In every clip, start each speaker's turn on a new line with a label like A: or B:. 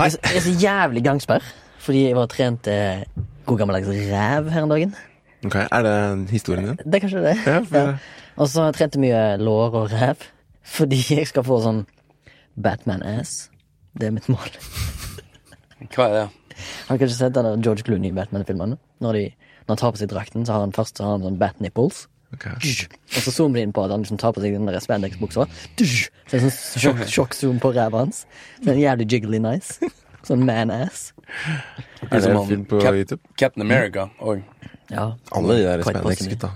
A: Jeg er så- jeg er så jævlig gangsperr, fordi jeg var og trente god gammeldags ræv her en dagen.
B: Ok, Er det historien din?
A: Det er kanskje det.
B: Ja, for-
A: Og så har jeg trent mye lår og ræv, fordi jeg skal få sånn Batman-ass. Det er mitt mål.
C: Hva er det?
A: Har du kanskje sett den George Clooney i Batman-filmene? Når, de- når han tar på seg drakten, så har han først så har han sånn bat-nipples.
B: Ok.
A: Og så zoomer de inn på at han liksom tar på seg den der spandex-buksa. Så er sånn sjokk-zoom på ræva hans. Så det er jævlig jiggly nice. Sånn man-ass.
B: Er det
C: som
B: en
C: han-
B: film på
C: Cap-
B: YouTube?
C: Captain America òg.
A: Ja.
B: Alle de der spandex-gutta.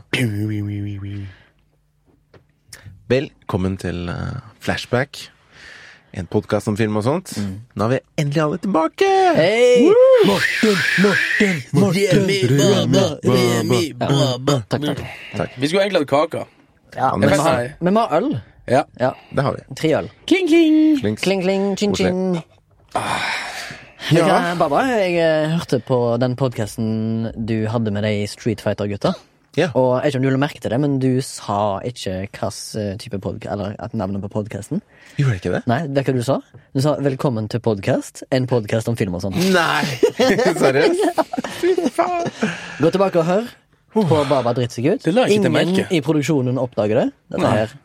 B: Velkommen til eh, Flashback. En podkast om film og sånt. Nå er vi endelig alle tilbake!
A: Hei! Morten, Morten, Morten. Ja. Takk, takk.
C: Vi skulle egentlig hatt kake.
A: Ja, men vi har, men vi har øl.
C: Ja.
A: Ja,
B: Det har vi.
A: tre øl.
C: Kling, kling.
A: Kling, kling, ching, ching.
B: Ja.
A: Ja. Baba, jeg eh, hørte på den podkasten du hadde med de Street Fighter-gutta.
B: Ja.
A: Og jeg vet ikke om du la merke til det, men du sa ikke hvilken type podkast Eller at navnet på podkasten.
B: Gjorde jeg ikke det?
A: Nei, vet du hva du sa? Du sa 'velkommen til podkast', en podkast om film og sånn.
B: Nei! Seriøst? Fy faen.
A: Gå tilbake og hør på Baba seg ut.
C: Det
A: Ingen i produksjonen oppdager det. Dette her.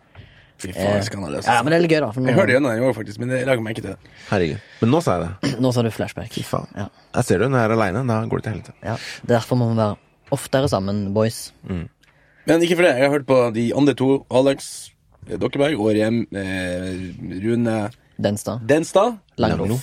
C: Fy faen, skandaløst.
A: Ja, men det er litt gøy, da. For
C: Jeg hørte gjennom den i år, faktisk, men jeg lager meg ikke til det.
B: Herregud. Men nå sa jeg det.
A: nå sa du flashback.
B: Fy faen.
A: Ja.
B: Jeg ser du, når jeg er aleine, da går det til helvete.
A: Ja. Derfor må vi være oftere sammen, boys.
C: Men ikke for det. Jeg har hørt på de andre to. Alex eh, Dokkeberg og Rem, eh, Rune
A: Denstad.
C: Denstad.
A: Langlo.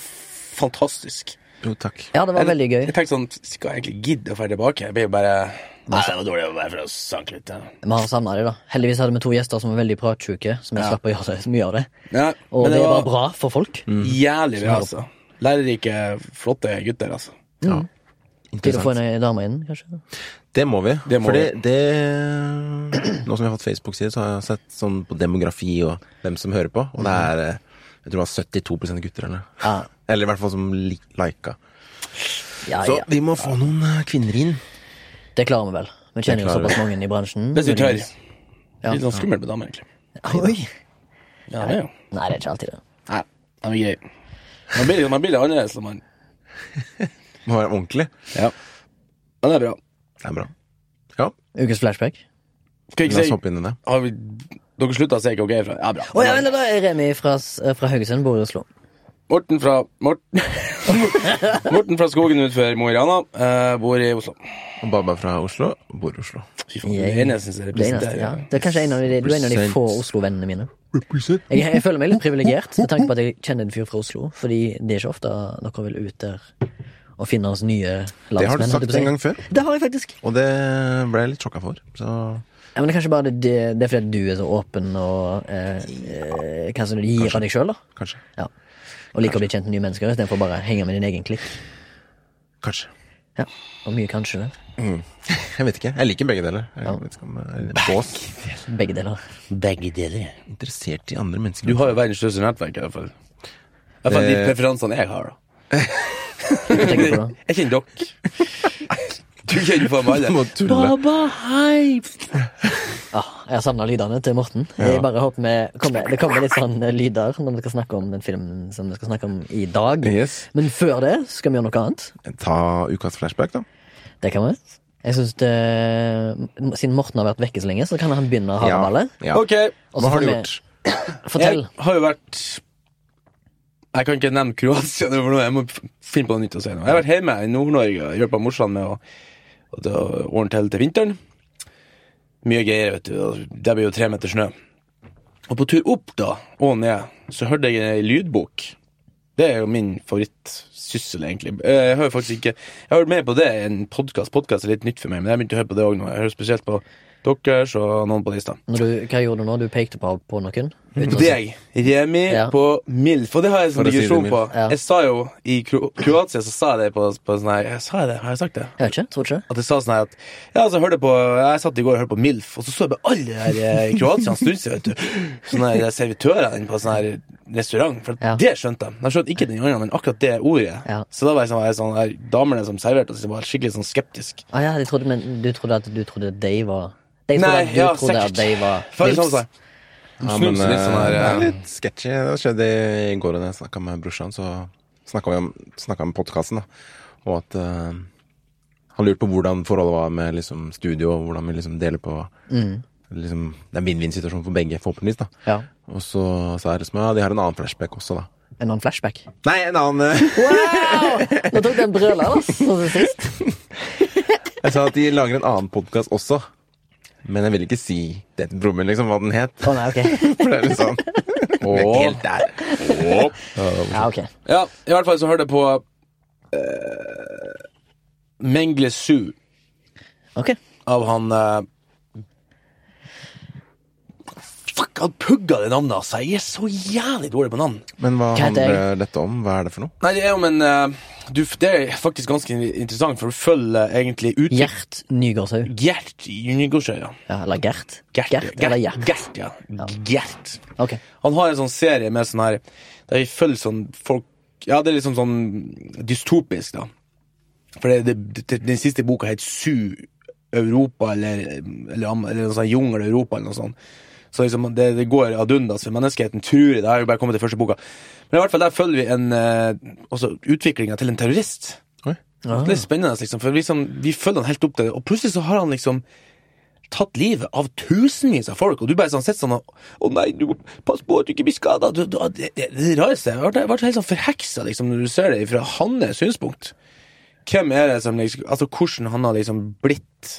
C: Fantastisk.
B: Jo, takk.
A: Ja, det var
C: Jeg-
A: veldig gøy.
C: Jeg tenkte sånn, Skal jeg egentlig gidde å dra tilbake? Jeg blir jo bare Nei, det var dårlig å være for å sanke litt. Ja.
A: Vi har savna dem, da. Heldigvis hadde vi to gjester som var veldig pratsjuke, så vi
C: Ja.
A: slapp å gjøre så mye av det.
C: Ja,
A: Og det,
C: det
A: var
C: var
A: bra for folk.
C: jævlig bra, altså. Lærerike, flotte gutter, altså.
B: Ja.
A: Til å få
B: ei
A: en dame inn, kanskje.
B: Det må vi.
C: Det må
B: fordi
C: vi.
B: det, det Nå som vi har fått Facebook-side, så har jeg sett sånn på demografi og hvem som hører på, og det er eh, Jeg tror det var 72 gutter, eller
A: Ja,
B: Eller i hvert fall som li lika.
A: ja,
B: Så
A: ja.
B: vi må få noen eh, kvinner inn.
A: Det klarer vi vel. Vi kjenner jo såpass mange i bransjen.
C: Hvis vi tør.
A: Ja.
C: Litt sånn skummelt med damer, egentlig.
A: Oi!
C: Ja, det er jo.
A: Nei, det er ikke alltid det.
C: Nei, de er greie. Man blir, man blir litt annerledes når man
B: Må være ordentlig.
C: Ja. Men det er bra.
B: Det er bra. Ja,
A: Ukens flashback.
C: Skal jeg
B: la oss
C: ikke
B: hoppe inn i det.
C: har vi, Dere slutta å si hva ok er fra? Ja, bra.
A: Å ja, men da er Remi fra, fra Haugesund, bor i Oslo.
C: Morten fra Morten, Morten fra Skogen utenfor Mo i Rana eh, bor i Oslo.
B: Og Baba fra Oslo bor i Oslo.
C: Fy faen,
A: Jeg-
C: det
A: Det, eneste,
C: representerer
A: ja. det er kanskje en av de, du er en av de få Oslo-vennene mine. Jeg, jeg føler meg litt privilegert med tanke på at jeg kjenner en fyr fra Oslo. Fordi det er ikke ofte dere vil ut der og finne oss nye landsmenn.
B: Det har du sagt en gang før,
A: Det har jeg faktisk.
B: og det ble jeg litt sjokka for. Så
A: Ja, men det er kanskje bare det, det, er fordi du er så åpen og eh, eh, kanskje du gir av deg sjøl, da.
B: kanskje.
A: Ja. Og liker å bli kjent med nye mennesker istedenfor bare henge med din egen klikk.
B: Kanskje.
A: Ja. Og mye kanskje Mm.
B: Jeg vet ikke. Jeg liker begge deler. Jeg vet ikke om jeg er bås.
A: Begge deler.
C: Begge deler.
B: Interessert i andre mennesker.
C: Du har jo verdens største nettverk, i hvert fall. I hvert fall de preferansene jeg har, da. Jeg kjenner dere. Du kjenner på meg alle. Baba, hei!
A: Ah, jeg har savna lydene til Morten. Jeg bare håper vi kommer, Det kommer litt sånn eh, lyder når vi skal snakke om den filmen som vi skal snakke om i dag.
B: Yes.
A: Men før det skal vi gjøre noe annet.
B: Ta ukas flashback, da.
A: Det kan vi. Jeg synes det, Siden Morten har vært vekke så lenge, så kan han begynne å ha
B: Ja.
A: ballet.
B: Ja.
C: Ok.
B: Hva har du gjort?
A: Fortell.
C: Jeg har jo vært Jeg kan ikke nevne Kroatia, for jeg må finne på noe nytt å si. nå. Jeg har vært hjemme i Nord-Norge og hjulpet morsan med å, å ordne til til vinteren. Mye greier, vet du. Det blir jo tre meter snø. Og på tur opp da, og ned, så hørte jeg ei lydbok. Det er jo min favorittsyssel, egentlig. Eh, Jeg hører faktisk ikke Jeg har hørt mer på det i en podkast. Podkast er litt nytt for meg, men jeg begynte å høre på det òg nå. Jeg hører spesielt på deres og noen på lista.
A: Hva gjorde du nå? Du pekte på, på noen?
C: Deg, Remi,
A: Ja.
C: på MILF. Og det har jeg sånn digresjon
B: si
C: på.
A: Ja.
C: Jeg sa jo i Kro Kroatia så sa jeg det på, på sånn her jeg Sa jeg det? Har jeg sagt det?
A: Jeg vet ikke. Tror ikke.
C: At jeg sa sånn her at Ja, så hørte på Jeg satt i går og hørte på MILF, og så så jeg bare alle her eh, i Kroatia en stund siden, vet du. Sånne her servitørene inne på sånn her restaurant. For
A: Ja.
C: det skjønte de. De skjønte ikke den gangen, men akkurat det ordet.
A: Ja.
C: Så da var jeg sånn, jeg sånn her, damene som serverte oss, var skikkelig sånn skeptisk.
A: Ah, ja, de trodde, men du trodde at du trodde at de var De trodde
C: Nei,
A: at du
C: ja,
A: trodde
C: sikkert.
A: at de var
C: sånn
B: Ja,
C: men, litt sånn her
B: det er
C: eh,
B: litt sketchy. Det skjedde i går da jeg snakka med brorsan, så snakka vi om, snakket om podkasten, da. Og at uh, han lurte på hvordan forholdet var med liksom, studio, og hvordan vi liksom deler på liksom, Det er en vinn-vinn-situasjon for begge, forhåpentligvis. da
A: Ja.
B: Og så sa Erisma ja, de har en annen flashback også, da.
A: En annen flashback.
B: Nei, en annen uh...
A: Wow! Nå tok den brøler, da, sånn som sist.
B: Jeg sa at de lager en annen podkast også. Men jeg vil ikke si broren min, liksom, hva den het.
A: Å nei, ok.
B: For det er litt sånn oh. er helt der.
A: Ja, ok.
C: Ja, i hvert fall så hørte jeg på uh, Mengle Su
A: Ok.
C: av han eh, Fuck, han pugga det navnet, altså. Jeg er så jævlig dårlig på navn.
B: Men hva handler dette om? Hva er det for noe?
C: Nei, det er om en uh, du, Det er faktisk ganske interessant, for du følger egentlig ut
A: Gjert Nygårdshaug.
C: Gjert Nygårdshaug, ja.
A: Ja, eller Gert.
C: Gert,
A: Gert eller Gjert.
C: Gert, ja. Gert.
A: Okay.
C: Han har en sånn serie med sånn her Der vi følger sånn folk Ja, det er liksom sånn dystopisk, da. For det, det, det, den siste boka het Su Europa, eller, eller, eller, eller noe sånt Jungel Europa, eller noe sånt. Så liksom, det, det går ad undas for menneskeheten, tror jeg. Det har jo bare kommet til første boka. Men i hvert fall der følger vi en eh, også utviklinga til en terrorist.
A: Ah.
C: Det er spennende, liksom, for liksom, vi følger han helt opp til det, og plutselig så har han liksom tatt livet av tusenvis av folk, og du bare sånn sitter sånn og Å nei, du, pass på at du ikke blir skada. Det, det, det, det det rareste. Jeg ble, helt sånn forheksa liksom, når du ser det fra hans synspunkt. Hvem er det som liksom Altså, hvordan han har liksom blitt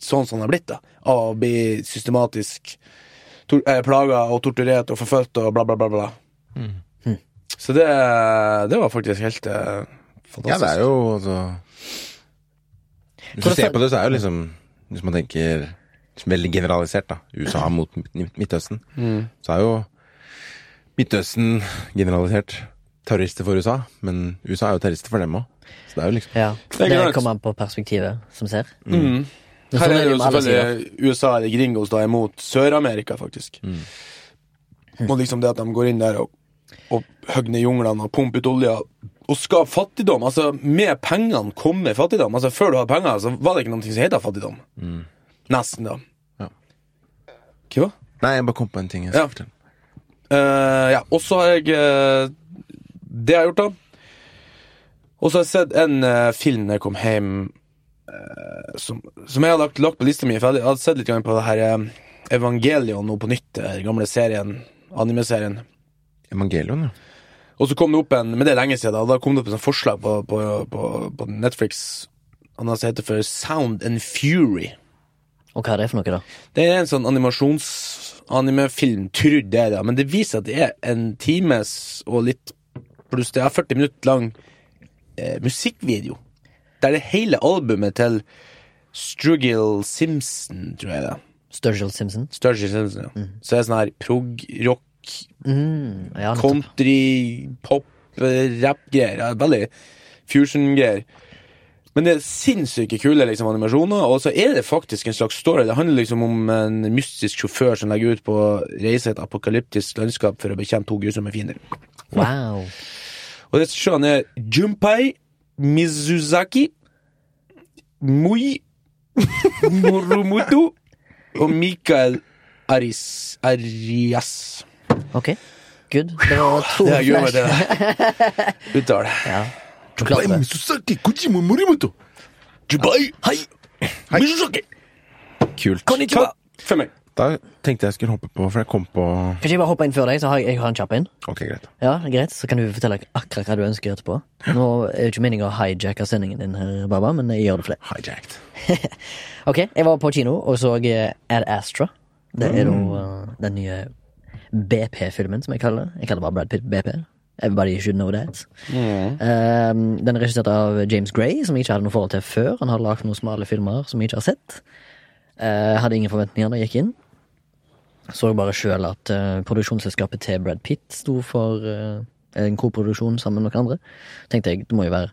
C: sånn som han har blitt, da. Av å bli systematisk plaga og torturert og forfulgt og bla, bla, bla. bla. Så det, det var faktisk helt eh, fantastisk.
B: Ja, det er jo altså Hvis du ser på det, så er jo liksom Hvis man tenker liksom veldig generalisert, da. USA mot Midtøsten, Midtøsten. Så er jo Midtøsten generalisert terrorister for USA, men USA er jo terrorister for dem òg. Så det er jo liksom
A: Ja.
C: Det er
A: kommer an på perspektivet som ser.
C: Mm. Her
A: sånn
C: er jo selvfølgelig USA eller Gringos da imot Sør-Amerika, faktisk. Og liksom det at de går inn der og, og ned junglene og pumper ut olja og skaper fattigdom. Altså, med pengene kommer fattigdom. Altså, før du hadde penger, så var det ikke noe som heter fattigdom. Nesten, da.
B: Ja.
C: Hva?
B: Nei, jeg bare kom på en ting jeg
C: Ja. Eh, ja, og så har jeg uh, Det har gjort, da. Og så har jeg sett en uh, film da jeg kom hjem som, som jeg har lagt, lagt på lista mi. For jeg hadde- jeg hadde sett litt på det her eh, Evangelion nå på nytt, den gamle serien. Anime-serien.
B: Evangelion, ja.
C: Og så kom det opp en Men det er lenge siden, da. Da kom det opp et forslag på, på, på, på Netflix. Han altså heter for Sound and Fury.
A: Og hva er det for noe, da?
C: Det er en sånn animasjons-animefilm, trodde det, da, men det viser at det er en times og litt pluss det er 40 minutter lang eh, musikkvideo. Der det hele albumet til Struggle Simpson, tror jeg det er.
A: Sturgill Simpson?
C: Sturgill Simpson, ja. Så er det sånn her prog-rock,
A: Mm, ja,
C: country, pop, rap-greier. Veldig fusion-greier. Men det er sinnssyke kule liksom, animasjoner, og så er det faktisk en slags story. Det handler liksom om en mystisk sjåfør som legger ut på reise et apokalyptisk landskap for å bekjempe to grusomme fiender.
A: Wow.
C: Og det sjøen er Junpai Mizuzaki Mui Moromoto og Mikael Aris Arias.
A: Ok. Good. Det var to
C: Det er gøy med
A: flash.
C: det uttale.
A: Ja. Du klarte det.
B: Misuzaki Kojima Morimoto.
C: Junpai Hei Mizuzaki
B: Kult.
C: Konnichiwa For meg.
B: Da tenkte jeg skulle hoppe på, for jeg kom på
A: Kan ikke jeg bare hoppe inn før deg, så har jeg, jeg har en kjapp inn?
B: Ok, greit.
A: Ja, greit. Så kan du fortelle akkurat hva du ønsker etterpå. Nå er det ikke meningen å hijacke sendingen din, her, Baba, men jeg gjør det for det.
B: Hijacked.
A: Ok, jeg var på kino og så eh, Ad Astra. Det er jo mm. den nye BP-filmen, som jeg kaller det. Jeg kaller det bare Brad Pitt BP. Everybody should know that. Um, den er regissert av James Gray, som jeg ikke hadde noe forhold til før. Han har lagd noen smale filmer som jeg ikke har sett. Uh, hadde ingen forventninger da jeg gikk inn. Så bare sjøl at uh, produksjonsselskapet til Brad Pitt sto for uh, en koproduksjon sammen med noen andre. Tenkte jeg det må jo være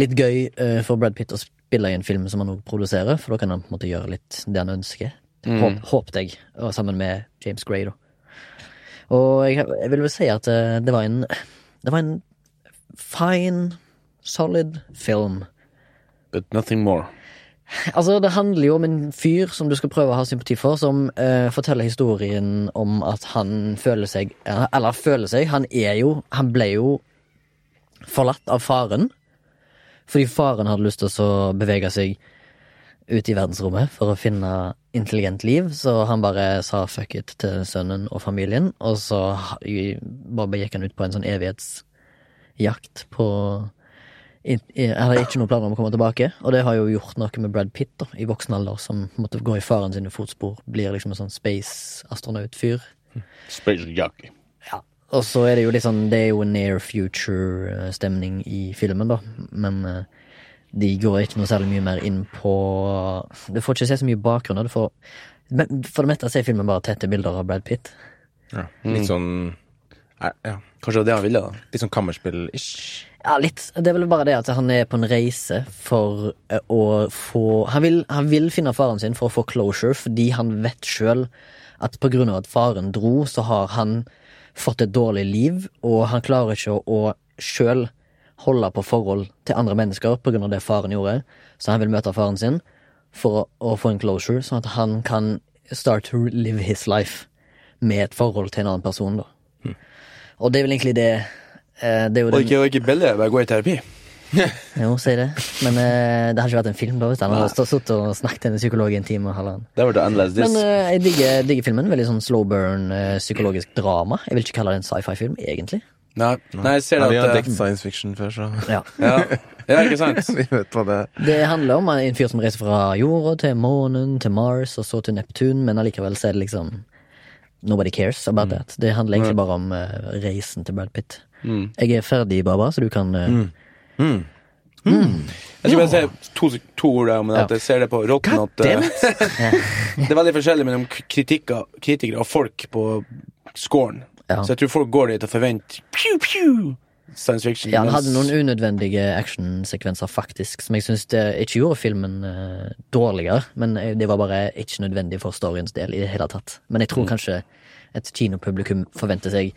A: litt gøy uh, for Brad Pitt å spille i en film som han òg produserer, for da kan han på en måte gjøre litt det han ønsker. Håp, håpte jeg, og sammen med James Gray, da. Og jeg, jeg vil vel si at det var en Det var en fine, solid film.
C: But nothing more.
A: Altså, Det handler jo om en fyr som du skal prøve å ha sympati for, som eh, forteller historien om at han føler seg Eller føler seg, han er jo Han ble jo forlatt av faren. Fordi faren hadde lyst til å bevege seg ut i verdensrommet for å finne intelligent liv, så han bare sa fuck it til sønnen og familien, og så bare gikk han ut på en sånn evighetsjakt på Jeg hadde ikke noen planer om å komme tilbake, og det har jo gjort noe med Brad Pitt da, i voksen alder, som måtte gå i faren sine fotspor, blir liksom en sånn space-astronaut-fyr.
C: Space jockey.
A: Ja. Og så er det jo litt sånn Det er jo near future-stemning i filmen, da, men eh, de går ikke noe særlig mye mer inn på Du får ikke se så mye bakgrunn. Du får, for det meste så er filmen bare tette bilder av Brad Pitt.
B: Ja. Litt sånn er- Ja.
C: Kanskje det var det han ville, da.
B: Litt sånn kammerspill-ish.
A: Ja, litt. Det er vel bare det at han er på en reise for eh, å få han vil, han vil finne faren sin for å få closure, fordi han vet sjøl at på grunn av at faren dro, så har han fått et dårlig liv, og han klarer ikke å, sjøl holde på forhold til andre mennesker på grunn av det faren gjorde. Så han vil møte faren sin for å, å få en closure, sånn at han kan start to live his life med et forhold til en annen person, da. Og det er vel egentlig det Det er jo
C: Og ikke, og ikke billig, bare gå i terapi.
A: jo, si det. Men uh, det hadde ikke vært en film da hvis han hadde stått sittet og snakket til en psykolog i en time og halvannen.
C: Det var det endless this.
A: Men uh, jeg digger, digger filmen. Veldig sånn slow burn, uh, psykologisk drama. Jeg vil ikke kalle det en sci-fi-film, egentlig.
C: Nei, nei, jeg ser
B: Ja, vi har
C: at eh,
B: dekt science fiction før, så
A: Ja.
C: ja. ja, ikke sant?
B: vi vet hva det
A: Det handler om en fyr som reiser fra jorda til månen, til Mars og så til Neptun, men allikevel så er det liksom Nobody cares about that. Det handler egentlig bare om eh, reisen til Brad Pitt. Jeg er ferdig, Baba, så du kan eh,
C: Jeg skal bare si to, to ord der, Om at
A: Ja.
C: jeg ser det på Rotten at eh, Det er veldig forskjellig mellom kritikker, kritikere og folk på scoren.
A: Ja.
C: Så jeg tror folk går dit og forventer pew, pew, science fiction.
A: Ja, han hadde noen unødvendige actionsekvenser, faktisk, som jeg syns ikke gjorde filmen uh, dårligere, men det var bare ikke nødvendig for storyens del i det hele tatt. Men jeg tror kanskje et kinopublikum forventer seg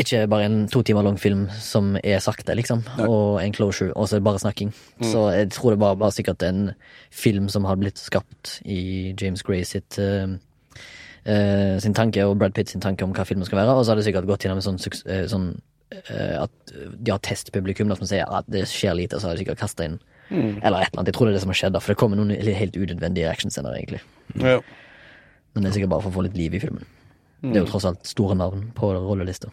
A: ikke bare en to timer lang film som er sakte, liksom, og en closure, og så er det bare snakking. Så jeg tror det var bare sikkert en film som hadde blitt skapt i James Gray sitt uh, uh, sin tanke og Brad Pitt sin tanke om hva filmen skal være, og så hadde det sikkert gått gjennom en sånn, eh, sånn at de har testpublikum som sier at det skjer lite, så har de sikkert kasta inn Eller et eller annet. Jeg tror det er det som har skjedd, for det kommer noen helt unødvendige actionscener, egentlig.
C: ja.
A: Men det er sikkert bare for å få litt liv i filmen. Det er jo tross alt store navn på rollelista.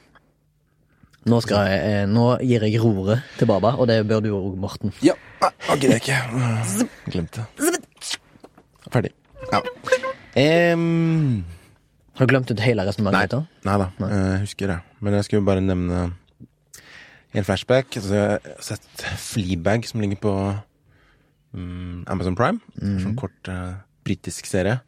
A: Nå, skal jeg, eh, nå gir jeg roret til Baba, og det bør du òg, Morten.
C: ja.
B: Nei, jeg gidder ikke. Glemte. Ferdig. Ja. Um,
A: Har du glemt ut hele resonnementet? da?
B: nei da, jeg husker det. Men jeg skulle bare nevne en flashback. Altså, jeg har sett Fleabag, som ligger på um, Amazon Prime. Sånn kort uh, britisk serie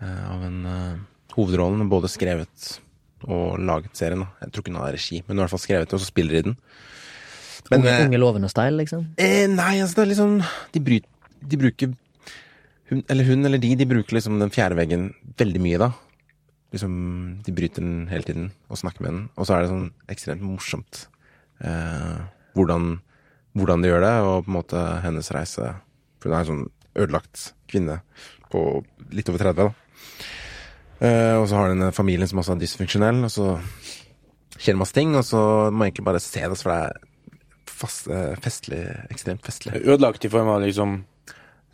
B: uh, av en uh, hovedrollen. Både skrevet og laget serien. Da. Jeg tror ikke hun har regi, men hun har i hvert fall skrevet det, og så spiller de den. Men,
A: unge,
B: eh,
A: unge lovende style, liksom?
B: Eh, nei, altså det er liksom De, bryt, de bruker hun, Eller hun eller de, de bruker liksom den fjerde veggen veldig mye, da. Liksom, De bryter den hele tiden og snakker med den. Og så er det sånn ekstremt morsomt eh, hvordan, hvordan de gjør det, og på en måte hennes reise For hun er en sånn ødelagt kvinne på litt over 30, da. Eh, og så har den en familien som også er dysfunksjonell, og så skjer det masse ting, og så må man egentlig bare se det, for det er fast, uh, festlig, ekstremt festlig.
C: Ødelagt i form av liksom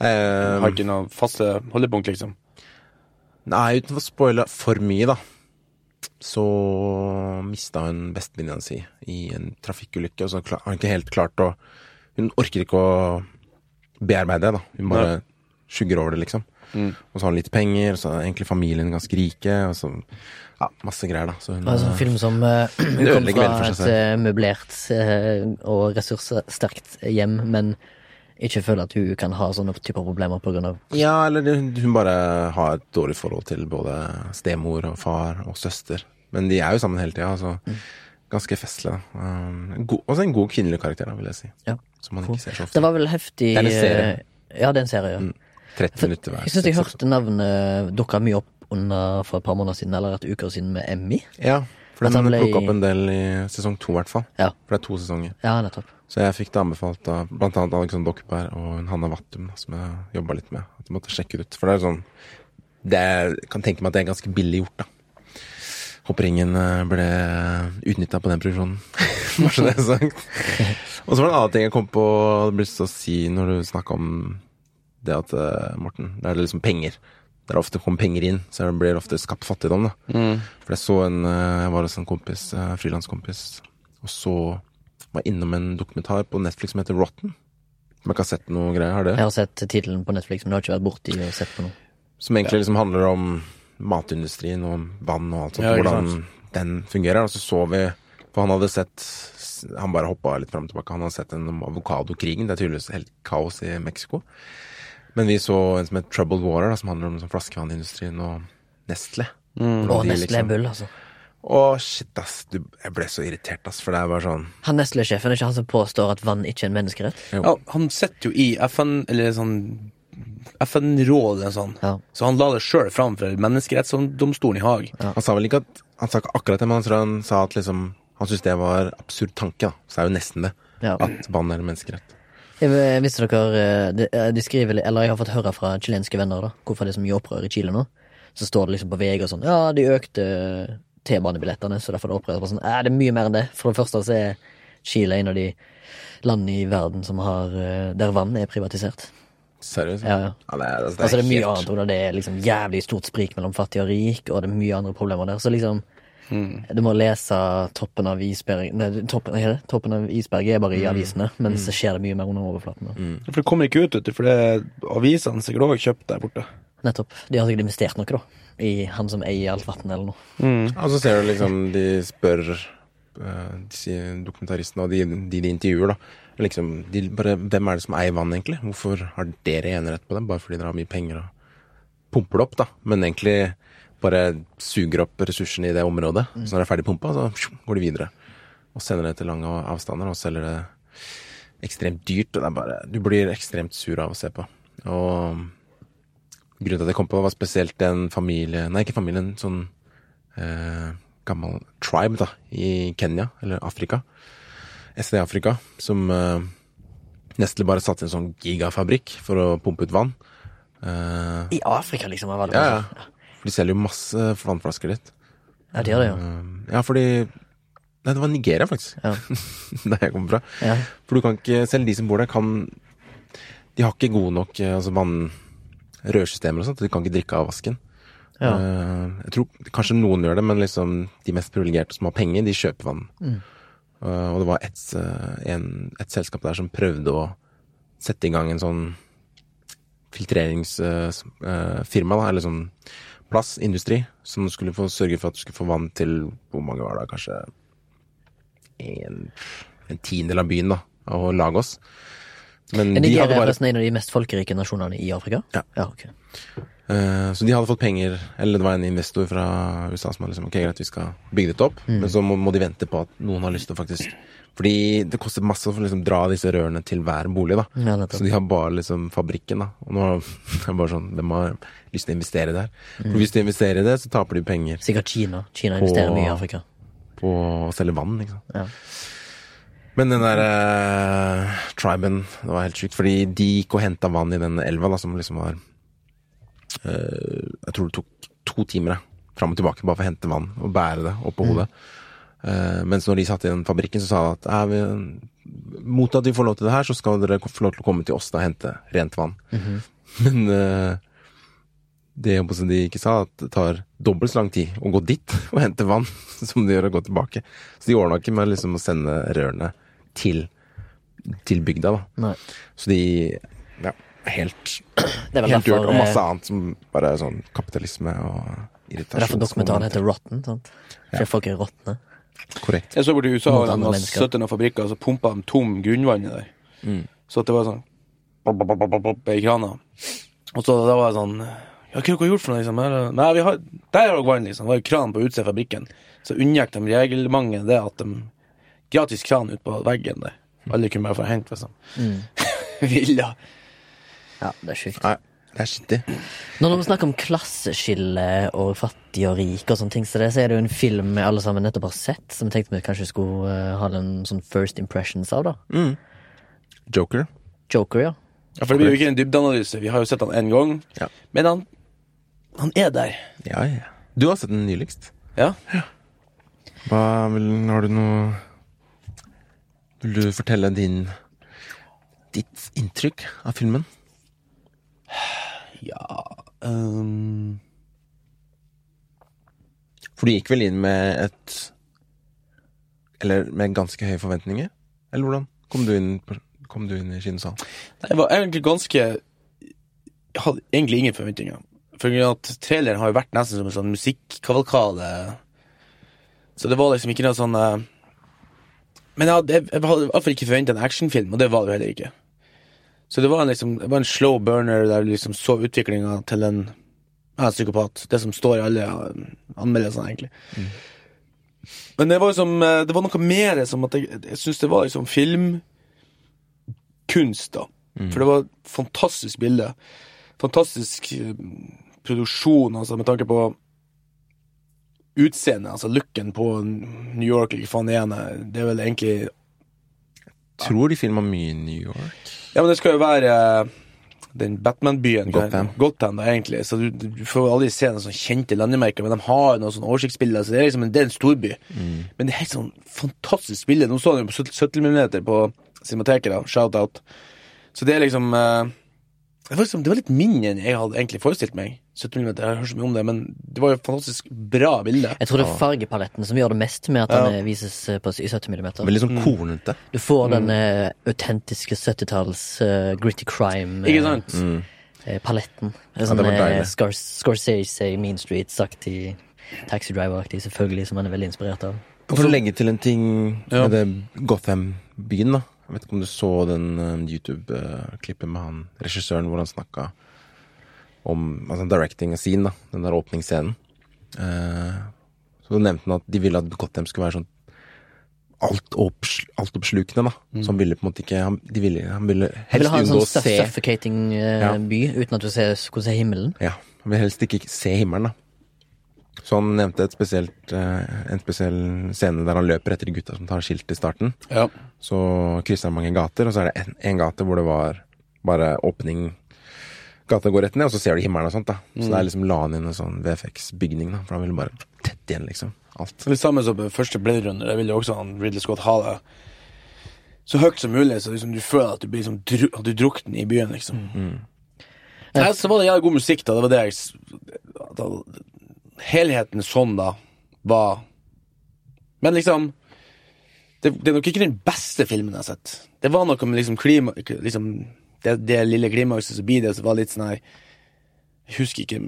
B: uh,
C: Har ikke noe faste holdepunkt, liksom.
B: nei, uten å spoile for mye, da, så mista hun bestevenninna si i en trafikkulykke, og så har hun ikke helt klart å Hun orker ikke å bearbeide det, da. Hun bare skygger over det, liksom. Og så har hun litt penger, og så er egentlig familien ganske rike, og så Ja, masse greier, da. Så hun
A: Altså en film som uh, kom fra et eh, møblert uh, og ressurssterkt hjem, men ikke føler at hun kan ha sånne typer problemer av
B: Ja, eller hun bare har et dårlig forhold til både stemor og far og søster. Men de er jo sammen hele tida, så ganske festlig. da. Um, god, også en god kvinnelig karakter, da, vil jeg si.
A: Ja.
B: Som man ikke ser så ofte.
A: Det var vel heftig
B: Det er en serie.
A: Ja, det er en serie, ja.
B: 30 minutter hver.
A: Jeg syns jeg hørte navnet dukka mye opp under for et par måneder siden, eller et uker siden, med Emmy.
B: Ja, for den
A: ble-
B: plukka opp en del i sesong to, i hvert fall.
A: Ja.
B: For det er to sesonger.
A: Ja, nettopp.
B: Så jeg fikk det anbefalt av blant annet Alexander Dokkerberg og Hanna Wattum, som jeg jobba litt med. At jeg måtte sjekke det ut. For det er sånn det er, kan tenke meg at det er ganske billig gjort, da. hoppringen eh, ble utnytta på den produksjonen. Bare så det er sagt. Og så var det en annen ting jeg kom på og hadde lyst til å si når du snakka om det at eh, Morten, det er liksom penger. Der ofte kommer penger inn, så det blir det ofte skapt fattigdom. da. For jeg så en eh, Jeg var hos en kompis, eh, frilanskompis, og så var jeg innom en dokumentar på Netflix som heter Rotten. Som jeg ikke har sett noe greier. Har det?
A: Jeg har sett tittelen på Netflix, men jeg har ikke vært borti og sett på noe.
B: Som egentlig liksom handler om matindustrien og vann og alt sånt.
C: Ja,
B: hvordan den fungerer. Og så så vi For han hadde sett Han bare hoppa litt fram og tilbake. Han hadde sett en om avokadokrigen. Det er tydeligvis helt kaos i Mexico. Men vi så en som het Troubled Water, da, som handler om sånn flaskevannindustrien og Nestle. Mm.
A: Og
B: de
A: Nestle
B: liksom-
A: Bull, altså.
B: Å, shit, ass. Du, jeg ble så irritert, ass. For det er bare sånn
A: Han Nestle-sjefen er ikke han som påstår at vann ikke er en menneskerett?
B: Jo.
C: Ja, han sitter jo i FN, eller sånn FN-råd eller sånn.
A: Ja.
C: Så han la det sjøl fram for menneskerettsdomstolen i Haag.
B: Han sa vel ikke at Han sa ikke akkurat det, men han tror han sa at liksom Han syntes det var absurd tanke, da. Så det er jo nesten det.
A: Ja.
B: At vann er en menneskerett.
A: Visste dere eh, de, eh, de skriver, Eller jeg har fått høre fra chilenske venner da hvorfor det er så mye opprør i Chile nå. Så står det liksom på VG og sånn Ja, de økte T-banebillettene, så derfor er det opprør. Sånn, ja, det er mye mer enn det. For det første så er Chile en av de landene i verden som har eh, der vann er privatisert.
B: Seriøst?
A: Ja, ja.
B: Ja, det er, altså,
A: Altså det er mye
B: helt-
A: annet, det er liksom jævlig stort sprik mellom fattig og rik, og det er mye andre problemer der. Så liksom Du må lese toppen av isberg Nei, toppen, er det? toppen av isberget er bare i avisene, men så skjer det mye mer under overflaten. Mm.
C: For det kommer ikke ut, vet du, for det avisene sikkert òg kjøpt der borte.
A: Nettopp. De har sikkert investert noe, da. I han som eier alt vann eller noe.
B: Og så ser du liksom De spør eh, dokumentaristene og de, de de intervjuer, da. Liksom, de bare, hvem er det som eier vann, egentlig? Hvorfor har dere enerett på det? Bare fordi dere har mye penger og pumper det opp, da. Men egentlig bare suger opp ressursene i det området. Så når det er ferdig pumpa, så går de videre. Og sender det til lange avstander og selger det ekstremt dyrt. Og det er bare Du blir ekstremt sur av å se på. Og grunnen til at jeg kom på var spesielt en familie Nei, ikke familie, en sånn eh, gammel tribe da, i Kenya, eller Afrika. SD-Afrika, som eh, Nestle bare satte inn en sånn gigafabrikk for å pumpe ut vann. Eh,
A: I Afrika, liksom. Var det
B: ja, ja. For de selger jo masse vannflasker dit.
A: ja, de gjør det, jo.
B: Eh, ja, fordi Nei, det var Nigeria, faktisk.
A: Ja.
B: Der jeg kommer fra.
A: Ja.
B: For du kan ikke Selv de som bor der, kan De har ikke gode nok eh, altså vann rørsystemer og sånt. De kan ikke drikke av vasken.
A: Ja.
B: Eh, jeg tror kanskje noen gjør det, men liksom de mest privilegerte som har penger, de kjøper vann.
A: Mm.
B: Og det var et, en, et selskap der som prøvde å sette i gang en sånn filtreringsfirma, da, eller sånn plass, industri, som skulle få sørge for at du skulle få vann til Hvor mange var det? Kanskje en, en tiendedel av byen, da, av Lagos. Men
A: Er
B: de
A: Nigeria
B: bare
A: en av de mest folkerike nasjonene i Afrika?
B: Ja.
A: ja okay.
B: Eh, Så de hadde fått penger, eller det var en investor fra USA som hadde liksom Ok, greit, vi skal bygge dette opp, men så må, må de vente på at noen har lyst til å faktisk Fordi det koster masse å liksom dra disse rørene til hver bolig, da.
A: Ja,
B: så de har bare liksom fabrikken, da. Og nå er det bare sånn Hvem har lyst til å investere der? For hvis de investerer i det, så taper de penger
A: Sikkert Kina. Kina investerer
B: På-
A: mye i Afrika.
B: på å selge vann, ikke sant.
A: Ja.
B: Men den der eh, triben, det var helt sjukt. Fordi de gikk og henta vann i den elva, da, som liksom var eh, Jeg tror det tok to timer da, fram og tilbake bare for å hente vann og bære det opp på hodet. Eh, mens når de satt i den fabrikken, så sa de at vi, mot at vi får lov til det her, så skal dere få lov til å komme til oss da og hente rent vann. Men eh, det som de ikke sa, at det tar dobbelt så lang tid å gå dit og hente vann som det gjør å gå tilbake. Så de ordna ikke med liksom å sende rørene til, til bygda, da.
A: Nei.
B: Så de ja, helt,
A: er
B: helt gjort. Og masse
A: eh,
B: annet som bare er sånn kapitalisme og
A: Det er
B: irritasjon.
A: derfor dokumentaren heter Rotten. sant? For folk er råtne.
B: Korrekt.
C: Jeg så borti USA og de
A: mennesker.
C: 17 fabrikker, og så pumpa de tom grunnvannet der.
B: Mm.
C: Så at det var sånn i krana. Og så da var det sånn Ja, hva har dere gjort for noe, liksom? Nei, vi har Der har dere vann, liksom. Det var jo kran på utsida av fabrikken. Så unngikk de reglementet det at de Gratis kran ut på veggen der. Alle kunne bare få hengt, liksom. Villa.
A: Ja, det er sjukt.
B: Nei, det er skittig.
A: Når vi snakker om klasseskille og fattig og rik og sånne ting, så, det, så er det jo en film vi alle sammen nettopp har sett, som vi tenkte vi kanskje skulle uh, ha en sånn first impressions av, da.
B: Joker.
A: Joker, ja.
C: Ja, for det blir jo ikke en dybdeanalyse. Vi har jo sett han én gang.
B: Ja.
C: Men han Han er der.
B: Ja, ja. Du har sett den nyligst.
C: Ja.
B: Hva vil, har du noe Vil du fortelle din ditt inntrykk av filmen?
C: Ja um...
B: For du gikk vel inn med et Eller med ganske høye forventninger? Eller hvordan kom du inn, kom du inn i kinosalen?
C: Jeg var egentlig ganske Jeg hadde egentlig ingen forventninger. For at traileren har jo vært nesten som en sånn musikkavalkade. Så det var liksom ikke noe sånn eh, Men jeg hadde, jeg, hadde i hvert fall ikke forventa en actionfilm, og det var det heller ikke. Så det var, en, liksom, det var en slow burner der du liksom så utviklinga til en ja, psykopat. Det som står i alle eh, anmeldelsene, egentlig. Men det var liksom Det var noe mer som at jeg, jeg syns det var liksom filmkunst, da. For det var et fantastisk bilde. Fantastisk produksjon, altså, med tanke på utseendet, altså looken på New York, eller hva faen det er. Det er vel egentlig
B: Tror de filma mye i New York?
C: Ja, men det skal jo være eh, den Batman-byen.
B: Gotham.
C: Gotham, da, egentlig. Så du, du får aldri se noen sånn kjente landemerker, men de har noen sånne oversiktsbilder, så det er liksom en, det er en storby. Men det er helt sånn fantastisk bilde. Nå så den jo på 70 mm på Cinemateket, da. Shout-out. Så det er liksom eh, det, var liksom det var litt mindre enn jeg hadde egentlig forestilt meg. 70 mm, jeg har hørt så mye om det, men det var jo et fantastisk bra bilde.
A: Jeg tror det er fargepaletten som gjør det mest med at den eh, vises eh, på, i 70 mm.
B: Veldig sånn kornete.
A: Du får den eh, autentiske 70-talls uh, gritty crime
C: Ikke sant?
A: eh, paletten.
B: Ja,
A: sånn
B: deilig.
A: Scor Scorsese Mean Streets-aktig. Taxi Driver-aktig, selvfølgelig, som han er veldig inspirert av.
B: For å legge til en ting
C: Ja.
B: med det Gotham-byen, da. Jeg vet ikke om du så den YouTube-klippet med han regissøren hvor han snakka om altså directing a scene, da. Den der åpningsscenen. Eh, så nevnte han at de ville at Gotham skulle være sånn altoppslukende, alt da. Så han ville på en måte ikke Han, de ville, han ville
A: se...
B: Han
A: ville ha en sånn suff-
B: se
A: suffocating uh,
B: Ja.
A: by, uten at du ser hvordan ser himmelen.
B: Ja, han vil helst ikke se himmelen, da. Så han nevnte et spesielt, uh, en spesiell scene der han løper etter de gutta som tar skilt i starten.
C: Ja.
B: Så krysser han mange gater, og så er det en, en gate hvor det var bare åpning Gata går rett ned, og så ser du himmelen og sånt, da. Så det er liksom la han inn en sånn VFX-bygning, da. For han ville bare tett igjen, liksom. Alt.
C: Det samme som første Blade Runner. Jeg ville jo også han Ridley Scott ha det så høyt som mulig, så liksom du føler at du blir liksom dru at du drukner i byen, liksom. Nei, så var det jævlig god musikk, da. Det var det jeg da, Helheten sånn, da, var Men liksom det, det er nok ikke den beste filmen jeg har sett. Det var noe med liksom klima liksom, det, det lille klimakset som blir det, som var litt sånn her Jeg husker ikke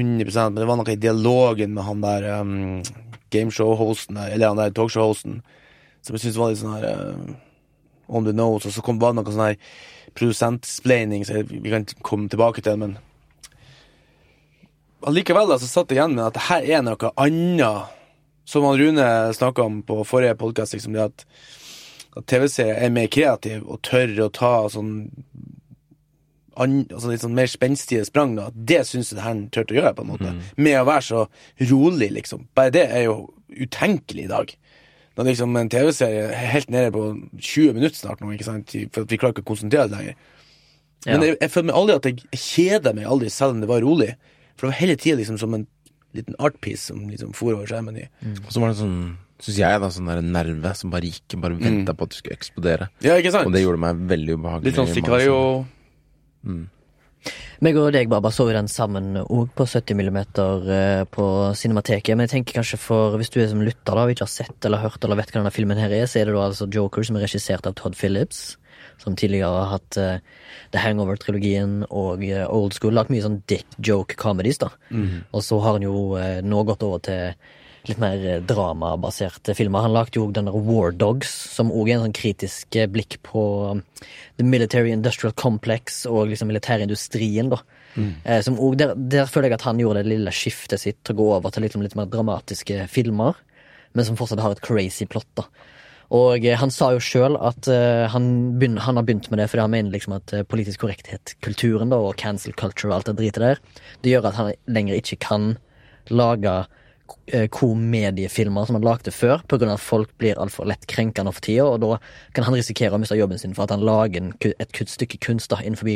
C: 100% men det var noe i dialogen med han der um, gameshow-hosten der, eller han der talkshow-hosten, som jeg syntes var litt sånn her uh, on the nose, og så kom var det noe sånn her produsentsplaining, så vi kan komme tilbake til det, men allikevel så satt jeg igjen med at det her er noe annet, som han Rune snakket om på forrige podcast, liksom det at, at TV-serier er mer kreativ og tør å ta sånn an, altså litt sånn mer spenstige sprang, da. Det syns jeg her turte å gjøre, på en måte. Med å være så rolig, liksom. Bare det er jo utenkelig i dag. Da liksom en TV-serie er helt nede på 20 minutter snart nå, ikke sant, for at vi klarer ikke å konsentrere oss lenger. Men jeg, jeg føler meg aldri at jeg kjeder meg aldri, selv om det var rolig. For det var hele tida liksom som en liten artpiece som liksom for over skjermen i.
B: Og så var det sånn, syns jeg, da, sånn der nerve som bare gikk, bare venta på at du skulle eksplodere.
C: Ja, ikke sant?
B: Og det gjorde meg veldig ubehagelig.
C: Litt sånn Sicario
B: magen.
A: Meg og deg, Baba, så jo den sammen òg på 70 mm eh, på Cinemateket. Men jeg tenker kanskje for hvis du er som lytter da og ikke har sett eller hørt eller vet hva denne filmen her er, så er det da altså Joker, som er regissert av Todd Phillips. Som tidligere har hatt uh, The Hangover-trilogien og uh, Old School. Lagt mye sånn dick joke comedies, da. Og så har han jo uh, nå gått over til litt mer dramabaserte filmer. Han lagde jo den der War Dogs, som òg er en sånn kritisk blikk på um, the military industrial complex og liksom militærindustrien, da. Eh, som også, der, der føler jeg at han gjorde det lille skiftet sitt til å gå over til litt, litt mer dramatiske filmer, men som fortsatt har et crazy plott, da. Og eh, han sa jo sjøl at eh, han, begyn- han har begynt med det fordi han mener liksom at eh, politisk korrekthet, kulturen da, og cancel culture og alt det dritet der, det gjør at han lenger ikke kan lage komediefilmer som han lagde før, av at folk blir altfor lett krenkende for tida, og da kan han risikere å miste jobben sin for at han lager et stykke kunst da, innenfor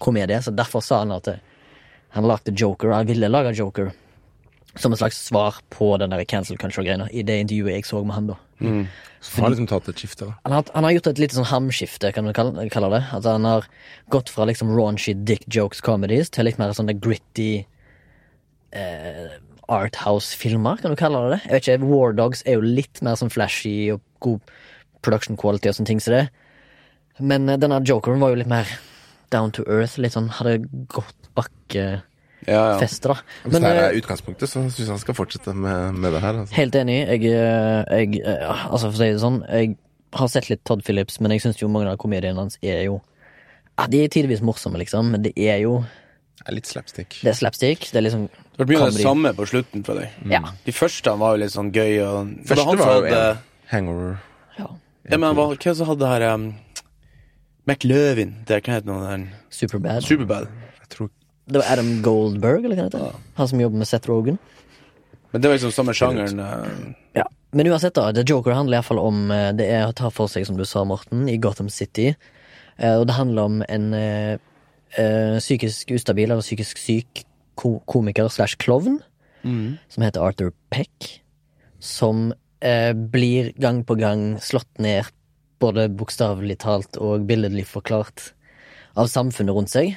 A: komedie. Så derfor sa han at han lagde Joker, han ville lage Joker, Som et slags svar på den der cancel culture-greia i det intervjuet jeg så med han, da.
B: Så har liksom tatt et skifte, da.
A: Han har, han har gjort et lite sånn hamskifte, kan du kalle, kalle det. At han har gått fra liksom raunchy dick jokes comedies til litt mer sånne gritty eh, Arthouse-filmer, kan du kalle det det. Jeg vet ikke, War Dogs er jo litt mer sånn flashy og god production quality og sånne ting som det. Men eh, denne jokeren var jo litt mer down to earth. Litt sånn hadde gått bakkefeste,
C: Ja, ja.
A: da.
B: Hvis
A: Men
B: det
A: her
B: er utgangspunktet, så syns jeg han skal fortsette med, med det her. Altså.
A: Helt enig. Jeg, eh, jeg eh, Altså, for å si det sånn, jeg har sett litt Todd Phillips, men jeg syns jo mange av komediene hans er jo ja, De er tidvis morsomme, liksom, men det er jo
B: Det er litt slapstick.
A: Det er slapstick. Det er liksom
C: Det blir av det samme på slutten for deg.
A: Ja.
C: De første var jo litt sånn gøy. Og,
B: Første
C: han
B: var jo
C: hadde,
B: en hangover.
A: ja.
C: ja, men hva, Hvem som hadde her um, McLøvin? Det hva heter den?
A: Superbad.
C: Superbad.
B: Jeg tror
A: Det var Adam Goldberg, eller hva det heter. Han som jobber med Seth Rogan.
C: Men det var liksom samme sjangeren. eh,
A: Ja. Men uansett, da. The Joker handler iallfall om eh, Det er å ta for seg, som du sa, Morten, i Gotham City. Eh, Og det handler om en eh, psykisk ustabil eller psykisk syk ko komiker slash klovn som heter Arthur Peck. Som uh, blir gang på gang slått ned, både bokstavelig talt og billedlig forklart, av samfunnet rundt seg.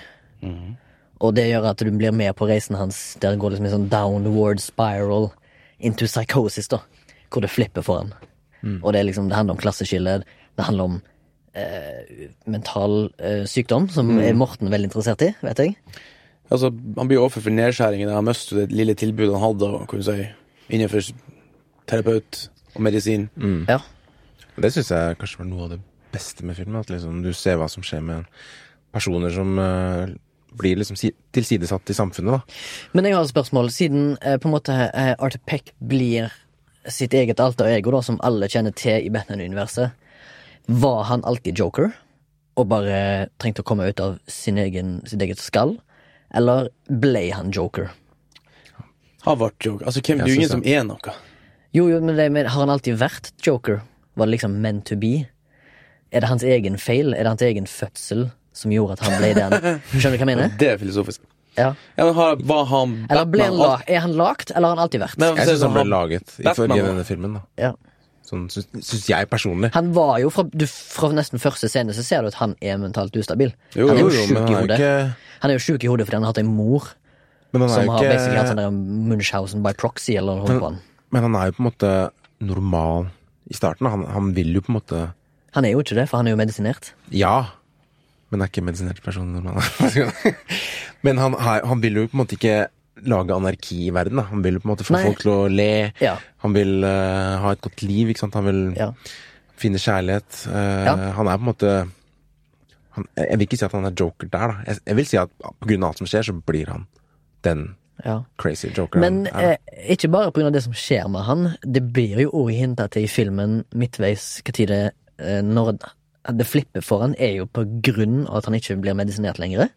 A: Og det gjør at du blir med på reisen hans, der det går liksom en sånn downward spiral into psychosis, da. Hvor det flipper for han. Og det, er liksom, det handler om klasseskille, det handler om eh, mental eh, sykdom, som er Morten veldig interessert i, vet jeg.
C: Altså, Han blir offer for nedskjæringen. Han mister det lille tilbudet han hadde kunne si, innenfor terapeut og medisin.
A: Ja.
B: Det syns jeg kanskje var noe av det beste med filmen. At liksom du ser hva som skjer med personer som eh, blir liksom tilsidesatt i samfunnet, da.
A: Men jeg har et spørsmål. Siden eh, på en måte eh, Arthur Peck blir sitt eget alter ego, da, som alle kjenner til i Batman-universet, var han alltid joker? Og bare trengte å komme ut av sin egen, sitt eget skall? Eller ble han joker?
C: Har vært joker. Altså, hvem, det er jo ingen som er noe.
A: Jo, jo, men, det, men har han alltid vært joker? Var det liksom meant to be? Er det hans egen feil? Er det hans egen fødsel som gjorde at han ble den? Skjønner du hva jeg mener?
C: Det er filosofisk.
A: Ja.
C: Ja, men har, var han
A: Eller ble han
C: Batman
A: la, er han lagt, eller har han alltid vært?
C: Nei,
B: Jeg syns han ble laget i
C: Batman,
B: forrige
C: da.
B: denne filmen, da.
A: Ja.
B: Sånn syns, syns jeg personlig.
A: Han var jo fra, du, fra nesten første scene så ser du at han er mentalt ustabil.
C: Jo,
A: han er
B: Jo,
A: jo sjuk
B: men
A: i
B: han er jo
A: hodet.
B: ikke
A: Han er jo sjuk i hodet fordi han har hatt en mor
B: Men han er
A: som
B: jo
A: har basically hatt
B: ikke
A: sånn der Munchhausen by proxy eller noe
B: Men-
A: på han.
B: Men han er jo på en måte normal i starten. da. Han, han vil jo på en måte
A: Han er jo ikke det, for han er jo medisinert.
B: Ja, men er ikke medisinert person men han, han vil jo på en måte ikke lage anarki i verden. da. Han vil jo på en måte få
A: Nei.
B: folk til å le.
A: Ja.
B: Han vil uh, ha et godt liv. ikke sant? Han vil
A: Ja.
B: finne kjærlighet. Uh,
A: Ja.
B: Han er på en måte han, Jeg vil ikke si at han er joker der, da. Jeg, jeg vil si at av alt som skjer, så blir han den
A: ja.
B: crazy joker
A: Men eh, ikke bare pga. det som skjer med han. Det blir jo òg hinta til i filmen midtveis hva det flipper for han, er jo på grunn av at han ikke blir medisinert lenger.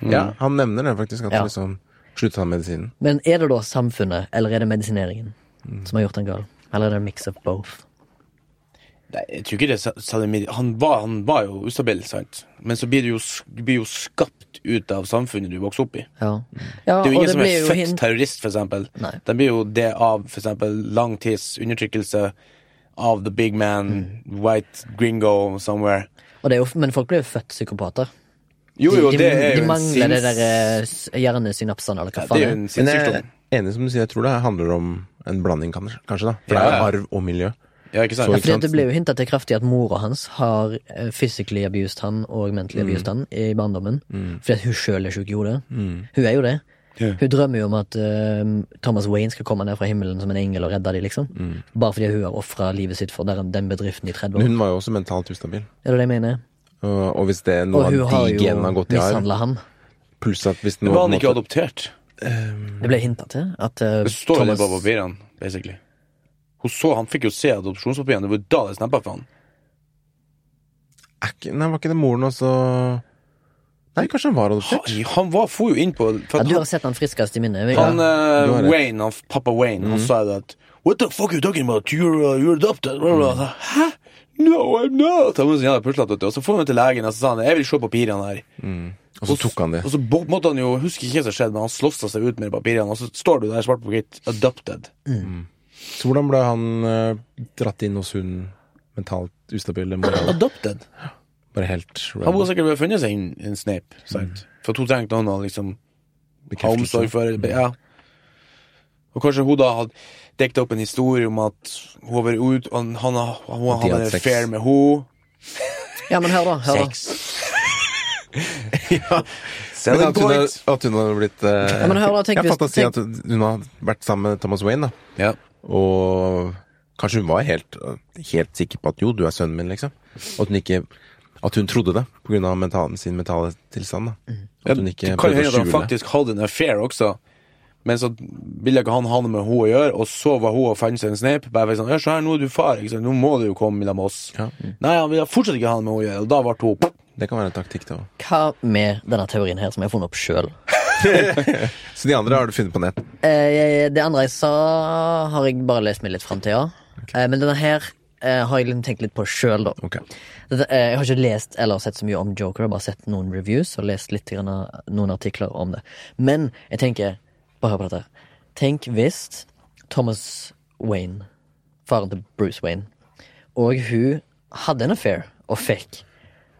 B: Ja, han nevner det faktisk, at
A: Ja.
B: han liksom sluttet han medisinen.
A: Men er det da samfunnet, eller er det medisineringen,
B: Mm.
A: som har gjort han gal? Eller er det en mix of both?
C: Nei, jeg tror ikke det er han var, han var jo ustabil, sant? Men så blir du jo, du blir jo skapt ut av samfunnet du vokser opp i.
A: Ja. ja
C: Det er jo ingen som er født terrorist, for eksempel.
A: Nei.
C: Den blir jo det av for eksempel lang tids undertrykkelse av the big man,
A: Mm.
C: white gringo somewhere.
A: Og det er jo, men folk blir jo født psykopater.
C: Jo, jo,
A: de,
C: det
A: de,
C: er
A: de
C: jo en
A: mangler det
C: sinns-
A: der eh, hjernesynapsene, eller hva
C: ja, Det er jo
A: er.
C: en
B: Men jeg er enig som du sier, jeg tror det handler om en blanding, kanskje. da. For det er
C: jo
B: arv og miljø.
C: Ja, ikke sant?
B: Så-
A: Ja, fordi
B: sant?
A: det ble jo hinta til kraftig at mora hans har eh, physically abused han og mentally
C: Mm.
A: abused han i barndommen. Fordi at hun sjøl er sjuk i hodet.
B: Mm.
A: Hun er jo det.
C: Ja.
A: Hun drømmer jo om at uh, Thomas Wayne skal komme ned fra himmelen som en engel og redde dem, liksom.
B: Mm.
A: Bare fordi hun har ofra livet sitt for den, den bedriften i 30
B: Men hun var jo også mentalt ustabil.
A: Er det det jeg mener?
B: Og, og hvis det er noe av de genene har gått i arv,
A: han.
B: pluss at hvis noe
C: var han ikke
B: måtte...
C: adoptert?
A: Det ble hinta til at uh,
C: Det står jo det
A: Thomas
C: på papirene, basically. Hun så, Han fikk jo se adopsjonspapirene. Det var jo da det snappa for han.
B: ikke, Nei, var ikke det moren også Nei, kanskje han var adoptert?
C: Han, han var, for jo inn på for
A: ja, Du
C: han,
A: har sett han friskest i minnet?
C: han
A: Ja.
B: rett.
C: Wayne, han, pappa Wayne, han sa det at What the fuck are you talking about? You're, uh, you're adopted. Bla. Hæ? No, I'm not! Han vet du. Og så får han til legen og så sa han, jeg vil se papirene her.
B: Og så tok han det.
C: Og så måtte han jo huske ikke hva som skjedde, men han slåssa seg ut med papirene, og så står du der svart på hvitt 'adopted'.
B: Så hvordan ble han uh, dratt inn hos hun mentalt ustabile?
C: Adopted?
B: Bare helt
C: Han burde sikkert ha funnet seg en, en Snape, sant? For at hun trengte noen å liksom ha omsorg for. Ja. Og kanskje hun da hadde dekket opp en historie om at hun har vært ut, og han, han, har- hadde
B: hadde
C: en
B: sex.
C: affair med henne.
A: Ja, men hør, da. Hør, da.
B: Men
C: Selling
B: at hun, har, at hun har blitt uh,
A: Ja, men hør da, tenk
B: Jeg
A: hvis-
B: å
A: si
B: at hun har vært sammen med Thomas Wayne, da.
C: Ja.
B: Og kanskje hun var helt, helt sikker på at jo, du er sønnen min, liksom. Og at hun ikke At hun trodde det av mental, sin mentale tilstand. da At hun ikke
C: det kan jo
B: prøvde
C: hende at han faktisk hadde en affair også. Men så ville ikke han ha noe med henne å gjøre, og så var hun og fant seg en sneip. Bare sånn, ja, så her, nå er du far, ikke sant? nå må du jo komme med oss.
B: Ja.
C: Nei, han ville fortsatt ikke ha noe med henne å gjøre, og da ble hun
B: Det kan være en taktikk, det òg.
A: Hva med denne teorien her, som jeg har funnet opp sjøl?
B: Så de andre har du funnet på nett?
A: Eh, det andre jeg sa, har jeg bare lest meg litt fram til, ja. Eh, men denne her har jeg liksom tenkt litt på sjøl, da. Okay. Eh, jeg har ikke lest eller sett så mye om Joker, jeg har bare sett noen reviews og lest litt grann, noen artikler om det. Men jeg tenker Bare hør på dette. Tenk hvis Thomas Wayne, faren til Bruce Wayne, og hun hadde en affair og fikk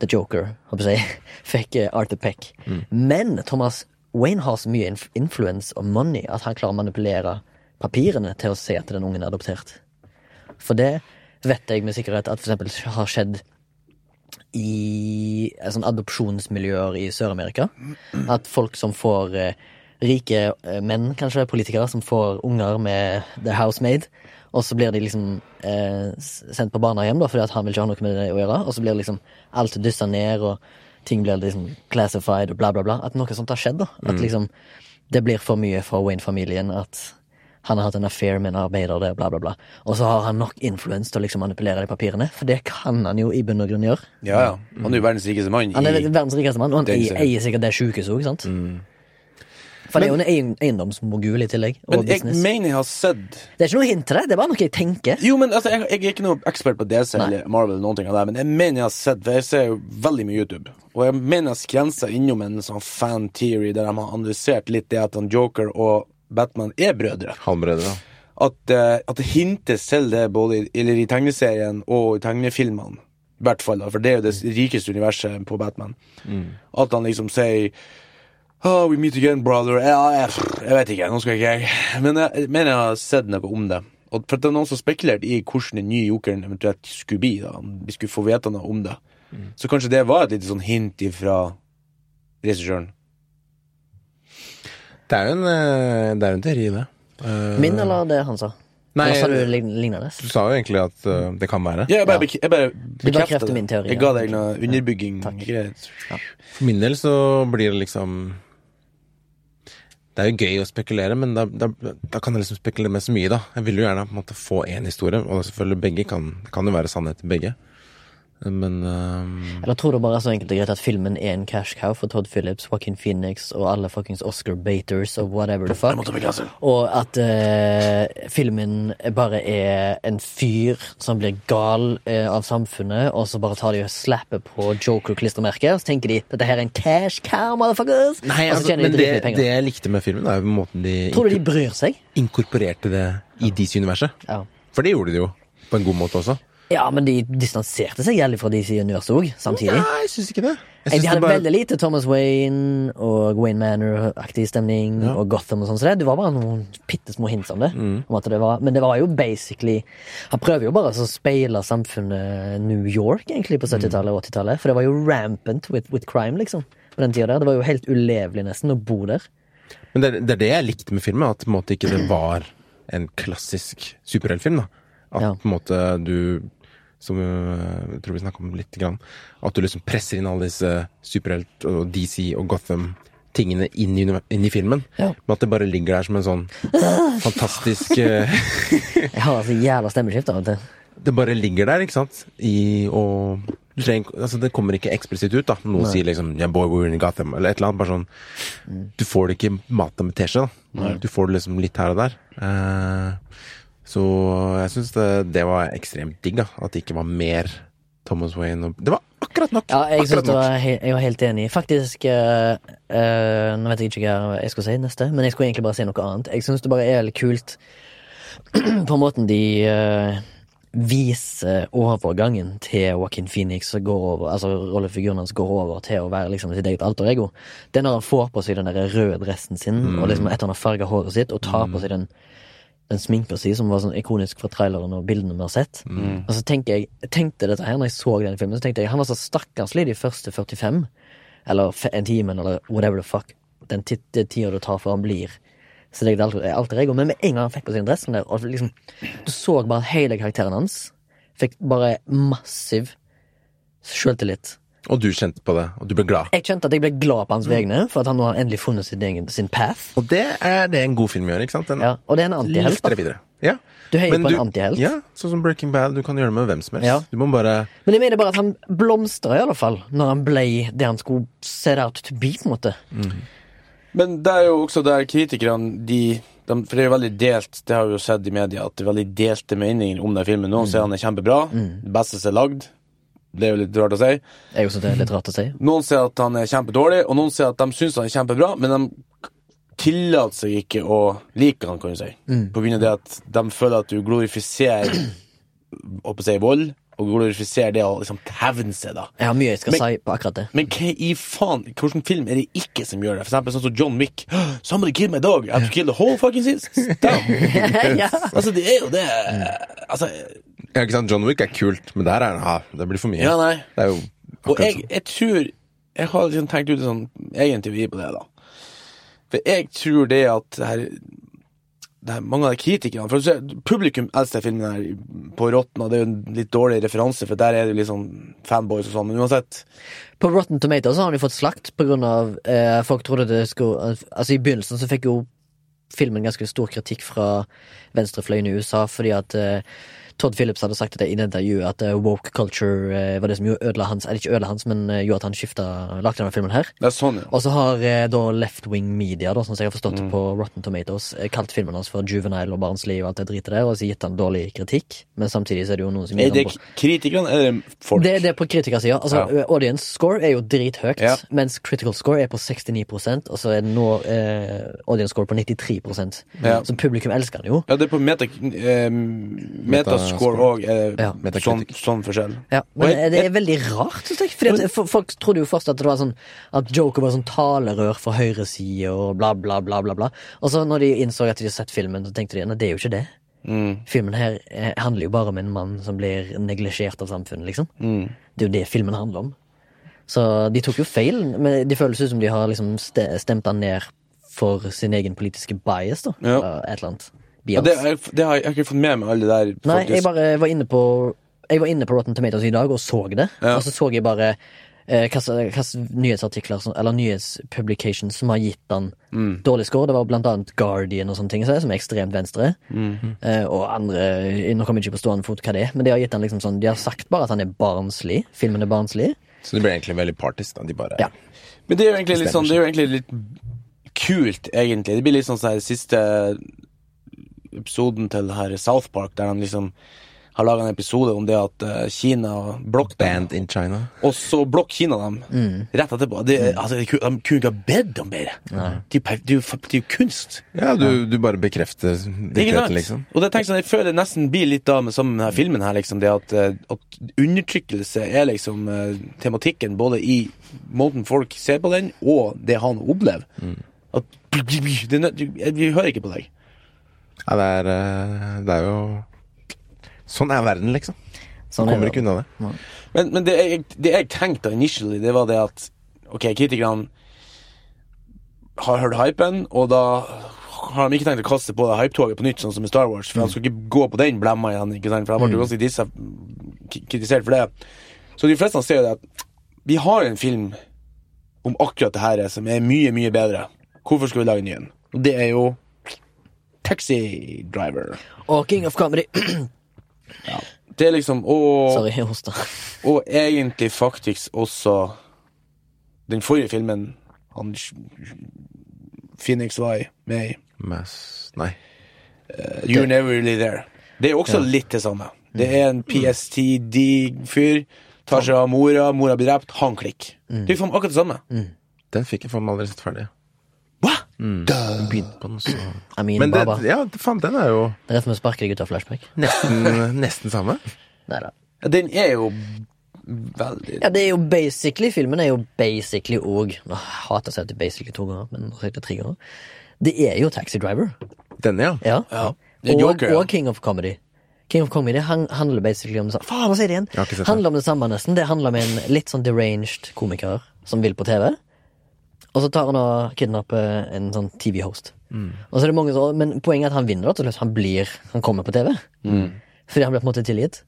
A: The Joker, håper jeg, fikk eh, Arthur Peck. Men Thomas Wayne har så mye inf influence og money at han klarer å manipulere papirene til å se at den ungen er adoptert. For det vet jeg med sikkerhet at for eksempel har skjedd i eh, sånn adopsjonsmiljøer i Sør-Amerika. At folk som får eh, rike eh, menn, kanskje politikere, som får unger med the housemaid, og så blir de liksom eh, sendt på barnehjem da, fordi at han vil ikke ha noe med det å gjøre, og så blir liksom alt dyssa ned, og ting blir liksom classified og bla, bla, bla. At noe sånt har skjedd, da. At liksom det blir for mye for Wayne-familien. At han har hatt en affair med en arbeider der, bla, bla, bla. Og så har han nok influens til å liksom manipulere de papirene, for det kan han jo i bunn og grunn gjøre.
C: Ja, ja. Han er jo verdens rikeste mann.
A: Han er verdens rikeste mann, og han eier, eier sikkert det sjukehuset òg, sant? For det er jo en eiendomsmogul i tillegg,
C: Men jeg
A: business.
C: mener jeg har sett
A: Det er ikke noe hint til det, det er bare noe jeg tenker.
C: Jo, men altså, jeg, jeg er ikke noe ekspert på DC
A: Nei.
C: eller Marvel, eller noen ting av det, men jeg mener jeg har sett, for jeg ser jo veldig mye YouTube, og jeg mener jeg skrenser innom en sånn fan theory der de har analysert litt det at han Joker og Batman er brødre.
B: Halvbrødre, ja.
C: At, uh, at det hintes til det både i, eller i tegneserien og i tegnefilmene. I hvert fall, da, for det er jo det rikeste universet på Batman. At han liksom sier Oh, we meet again, brother. Ja, jeg, jeg vet ikke, nå skal ikke jeg Men jeg, mener jeg har sett noe om det. Og for det er noen som spekulerte i hvordan den nye jokeren eventuelt skulle bli. da Vi skulle få vite noe om det. Så kanskje det var et lite sånn hint ifra regissøren.
B: Det er jo en, eh, det er jo en teori, det. Uh,
A: Min eller det han sa?
B: Nei,
A: sa du lignende?
B: Du sa jo egentlig at uh, det kan være.
C: Ja, jeg bare, bek- jeg bare bekrefter det.
A: min teori,
C: Jeg ga deg noe underbygging.
A: Ja,
C: ja.
B: For min del så blir det liksom Det er jo gøy å spekulere, men da, da, da kan jeg liksom spekulere med så mye, da. Jeg vil jo gjerne på en måte få én historie, og selvfølgelig begge kan, det kan jo være sannhet i begge. Men um...
A: Eller tror du bare så enkelt og greit at filmen er en cash cow for Todd Phillips, Joaquin Phoenix og alle fuckings Oscar-baters og whatever the fuck? Og at uh, filmen bare er en fyr som blir gal uh, av samfunnet, og så bare tar de og slapper på Joker-klistremerket, og så tenker de dette her er en cash cow, motherfuckers!
B: Nei, altså, men
A: de
B: det, det jeg likte med filmen, er jo måten de
A: Tror du de bryr seg?
B: inkorporerte det i DC-universet.
A: Ja.
B: For det gjorde de jo, på en god måte også.
A: Ja, men de distanserte seg jævlig fra DC Universe òg, samtidig.
B: Nei, jeg syns ikke det. Synes
A: de hadde
B: det bare-
A: veldig lite Thomas Wayne og Wayne Manor-aktig stemning og Gotham og sånn, så det, det var bare noen bitte små hints om det.
B: Mm.
A: Om det var, men det var jo basically Han prøver jo bare å speile samfunnet New York, egentlig, på 70-tallet og 80-tallet. For det var jo rampant with, with crime, liksom. På den tida der. Det var jo helt ulevelig, nesten, å bo der.
B: Men det, det er det jeg likte med filmen, at på en måte ikke det var en klassisk superheltfilm. da. At
A: Ja.
B: på en måte du som øh, jeg tror vi snakket om litt, grann, at du liksom presser inn alle disse superhelt- og DC og Gotham-tingene inn, inn i filmen.
A: Ja.
B: Men at det bare ligger der som en sånn fantastisk øh,
A: Jeg har altså jævla stemmeskift av og til.
B: Det bare ligger der, ikke sant? I, og du trenger, altså Det kommer ikke eksplisitt ut. da Noen sier liksom yeah, boy, we're in Gotham Eller et eller annet. Bare sånn Du får det ikke mata med teskje. Du får det liksom litt her og der. Eh, så jeg syns det, det var ekstremt digg. da At det ikke var mer Thomas Wayne. Og, det var akkurat nok.
A: Ja, jeg,
B: akkurat nok.
A: var jeg var helt enig. Faktisk eh, Nå vet jeg ikke hva jeg skal si neste, men jeg skulle egentlig bare si noe annet. Jeg syns det bare er litt kult på måten de eh, viser overgangen til Joaquin Phoenix går over, altså rollefiguren hans går over til å være liksom sitt eget alter ego. Det er når han får på seg den der røde dressen sin, og liksom etter han har farga håret sitt, og tar på seg den den sminka si, som var sånn ikonisk fra traileren og bildene vi har sett. Og så tenker jeg, jeg tenkte dette her når jeg så den filmen, så tenkte jeg han var så stakkarslig de første 45, eller en time, eller whatever the fuck, den tida det tar før han blir så det er alter, alter ego. Men med en gang han fikk på den dressen der, og liksom, du så bare hele karakteren hans fikk bare massiv sjøltillit.
B: Og du kjente på det, og du ble glad.
A: Jeg kjente at jeg ble glad på hans vegne, for at han nå har endelig funnet sin, egen, sin path.
B: Og det er det en god film gjør, ikke sant? Den
A: Ja, og det er en antihelt.
B: Ja.
A: Du heier
B: Men
A: på
B: du-
A: en antihelt.
B: Ja, sånn som Breaking Bad. Du kan gjøre det med hvem som helst.
A: Ja.
B: Du må bare
A: Men jeg mener bare at han blomstra i alle fall, når han ble det han skulle set out to be, på en måte.
C: Men det er jo også der kritikerne de, de For det er jo veldig delt, det har vi jo sett i media, at det er veldig delte meninger om den filmen. Noen sier han er kjempebra, det beste som er lagd. Det er jo litt rart å si.
A: Jeg også det er litt rart å si.
C: Noen sier at han er kjempedårlig, og noen sier at de syns han er kjempebra, men de tillater seg ikke å like han, kan du si. På grunn av det at de føler at du glorifiserer å si, vold, og glorifisere det og liksom hevne seg, da.
A: Jeg har mye jeg skal
C: Men-
A: si på akkurat det.
C: Men hva i faen, hvilken film er det ikke som gjør det? For eksempel sånn som John Wick. Somebody kill my dog. I have to kill the whole fucking system.
A: ja.
C: altså, det er jo det. Altså,
B: Ja, ikke sant? John Wick er kult, men der er ja, det blir for mye.
C: ja, nei.
B: Det er jo
C: Og jeg, jeg tror Jeg har liksom tenkt ut en sånn egen teori på det, da. For jeg tror det at det her, det er Mange av de kritikerne. For Publikum elsker filmen her på Rotten, og det er jo en litt dårlig referanse, for der er det jo litt sånn fanboys og sånn, men uansett.
A: På Rotten Tomatoes har jo fått slakt på grunn av eh, Folk trodde det skulle Altså I begynnelsen så fikk jo filmen ganske stor kritikk fra venstrefløyen i USA fordi at eh, Todd Phillips hadde sagt det i det intervjuet at eh, woke culture eh, var det som ødela hans Eller ikke ødela hans, men eh, gjorde at han skifta lagde denne filmen her.
C: Det er sånn, ja.
A: Og så har da left wing media, da, som jeg har forstått det på Rotten Tomatoes, kalt filmen hans for juvenile og barnslig og alt det dritet der, og så gitt han dårlig kritikk. Men samtidig så er det jo noen som
C: Er
A: gir
C: det
A: bra-
C: kritikerne, eller folk? det
A: det er på kritikersida. Altså,
C: Ja.
A: Audience score er jo drithøyt,
C: Ja.
A: mens critical score er på 69% og så er det nå eh, audience score på 93
C: Ja.
A: Så publikum elsker den jo.
C: Ja, det er på meta, eh, metascore òg, er
A: Ja.
C: sånn, sånn forskjell.
A: Ja, men
C: jeg-
A: det er veldig rart, jeg. Fordi at folk trodde jo først at det var sånn At Joker var sånn talerør for høyresida og bla, bla, bla, bla. bla Og så når de innså at de hadde sett filmen, så tenkte de nei, det er jo ikke det.
C: Mm.
A: Filmen her eh, handler jo bare om en mann som blir neglisjert av samfunnet, liksom.
C: Mm.
A: Det er jo det filmen handler om. Så de tok jo feil, men det føles ut som de har liksom stemt han ned for sin egen politiske bias, da.
C: Ja.
A: Eller Et eller annet.
C: Ja, det, har- det har jeg, jeg har ikke fått med meg alle det der.
A: Nei, jeg bare var inne på Jeg var inne på Rotten Tomatoes i dag og så det.
C: Ja.
A: Og så så jeg bare eh, nyhetsartikler eller nyhetspublications som har gitt han
C: Mm.
A: dårlig score. Det var blant annet Guardian og sånne ting, som er ekstremt venstre.
C: Mm.
A: Eh, og andre Nå kommer jeg ikke på stående fot hva det er, men de har gitt han liksom sånn De har sagt bare at han er barnslig. Filmen er barnslig.
B: Så det blir egentlig veldig partisk. Da. De bare
A: Ja.
C: Men det er jo egentlig litt sånn Det er jo egentlig litt kult, egentlig. Det blir litt sånn sånn her siste episoden til her South Park, der han liksom har laga en episode om det at eh, Kina blokker dem.
B: Band in China.
C: Og så blokker Kina dem
A: Mm.
C: rett etterpå. Det, er- altså, de, kunne- de kunne ikke ha bedt om bedre. Det er jo det er kunst.
B: Ja, du, du bare bekrefter
C: Ikke
B: liksom.
C: Og det tenker jeg, sånn, jeg føler det nesten blir litt da med sammen med denne filmen her, liksom, det at, eh, at undertrykkelse er liksom eh, tematikken både i måten folk ser på den, og det han opplever. At det, er vi hører ikke på deg.
B: Ja, det er, eh, det er jo Sånn er verden, liksom.
A: Sånn er
B: kommer
A: det.
B: ikke unna det.
C: Men, men det, jeg, det jeg tenkte initially, det var det at Ok, kritikerne har hørt hypen, og da har de ikke tenkt å kaste på det hypetoget på nytt, sånn som i Star Wars. For de skal ikke gå på den blemma igjen, ikke sant? for de ble ganske disse, kritisert for det. Så de fleste ser jo det at vi har en film om akkurat det her som er mye, mye bedre. Hvorfor skal vi lage en ny en? Og det er jo Taxi Driver.
A: Og King of Comedy.
C: Det er liksom Og
A: Sorry, jeg hosta.
C: Og egentlig faktisk også den forrige filmen han Phoenix var i, med i.
B: Mass Nei.
C: You're Never Really There. Det er også litt det samme. Det er en PSTD-fyr tar seg av mora, mora blir drept, han klikker.
A: Mm.
C: Det er jo akkurat det samme.
B: Den fikk jeg faen aldri sett ferdig.
C: Hva?
B: Begynte på den, så
A: mean,
B: Men det,
A: Baba.
B: ja, faen, den er jo
A: Det er som å sparker deg ut av flashback.
B: nesten, nesten samme.
A: Neida.
C: Den er jo veldig
A: Ja, det er jo basically Filmen er jo basically òg Nå jeg hater å si at det er basically to ganger, men nå sier jeg det tre ganger. Det er jo Taxi Driver.
B: Denne, ja.
A: Ja.
C: Ja. Det er
A: Og,
C: Joker, ja.
A: og King of Comedy. King of Comedy han, handler basically om det samme. Faen, hva sier det igjen?
B: Jeg har ikke sett det.
A: Handler om det samme, nesten. Det handler om en litt sånn deranged komiker som vil på TV. Og så tar han og kidnapper en sånn TV-host.
B: Mm.
A: Og så er det mange som, Men poenget er at han vinner, slutt. Han blir Han kommer på TV.
B: Mm.
A: Fordi han blir på en måte tilgitt.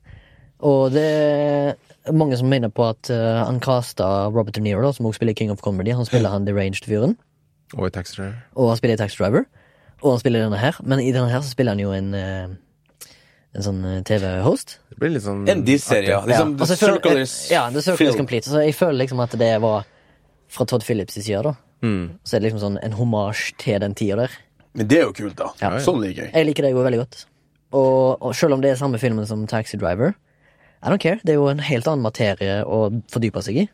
A: Og det er mange som mener på at uh, han casta Robert De Niro, da, som også spiller King of Comedy. Han spiller han deranged-fyren.
B: Og i Taxi Driver.
A: Og han spiller i Taxi Driver. Og han spiller denne her. Men i denne her så spiller han jo en uh, En sånn eh, TV-host.
B: Det blir litt sånn
C: En diss-serie, ja. Liksom,
A: ja.
C: The
A: føler-
C: Circle is
A: ja, The Circle is. Complete. Så jeg føler liksom at det var fra Todd Phillips' side, da.
B: Mm.
A: Så er det liksom sånn en homasj til den tida der.
C: Men det er jo kult, da.
A: Ja.
C: Sånn liker jeg.
A: Jeg liker det jo veldig godt. Og, og selv om det er samme filmen som Taxi Driver, I don't care. Det er jo en helt annen materie å fordype seg i.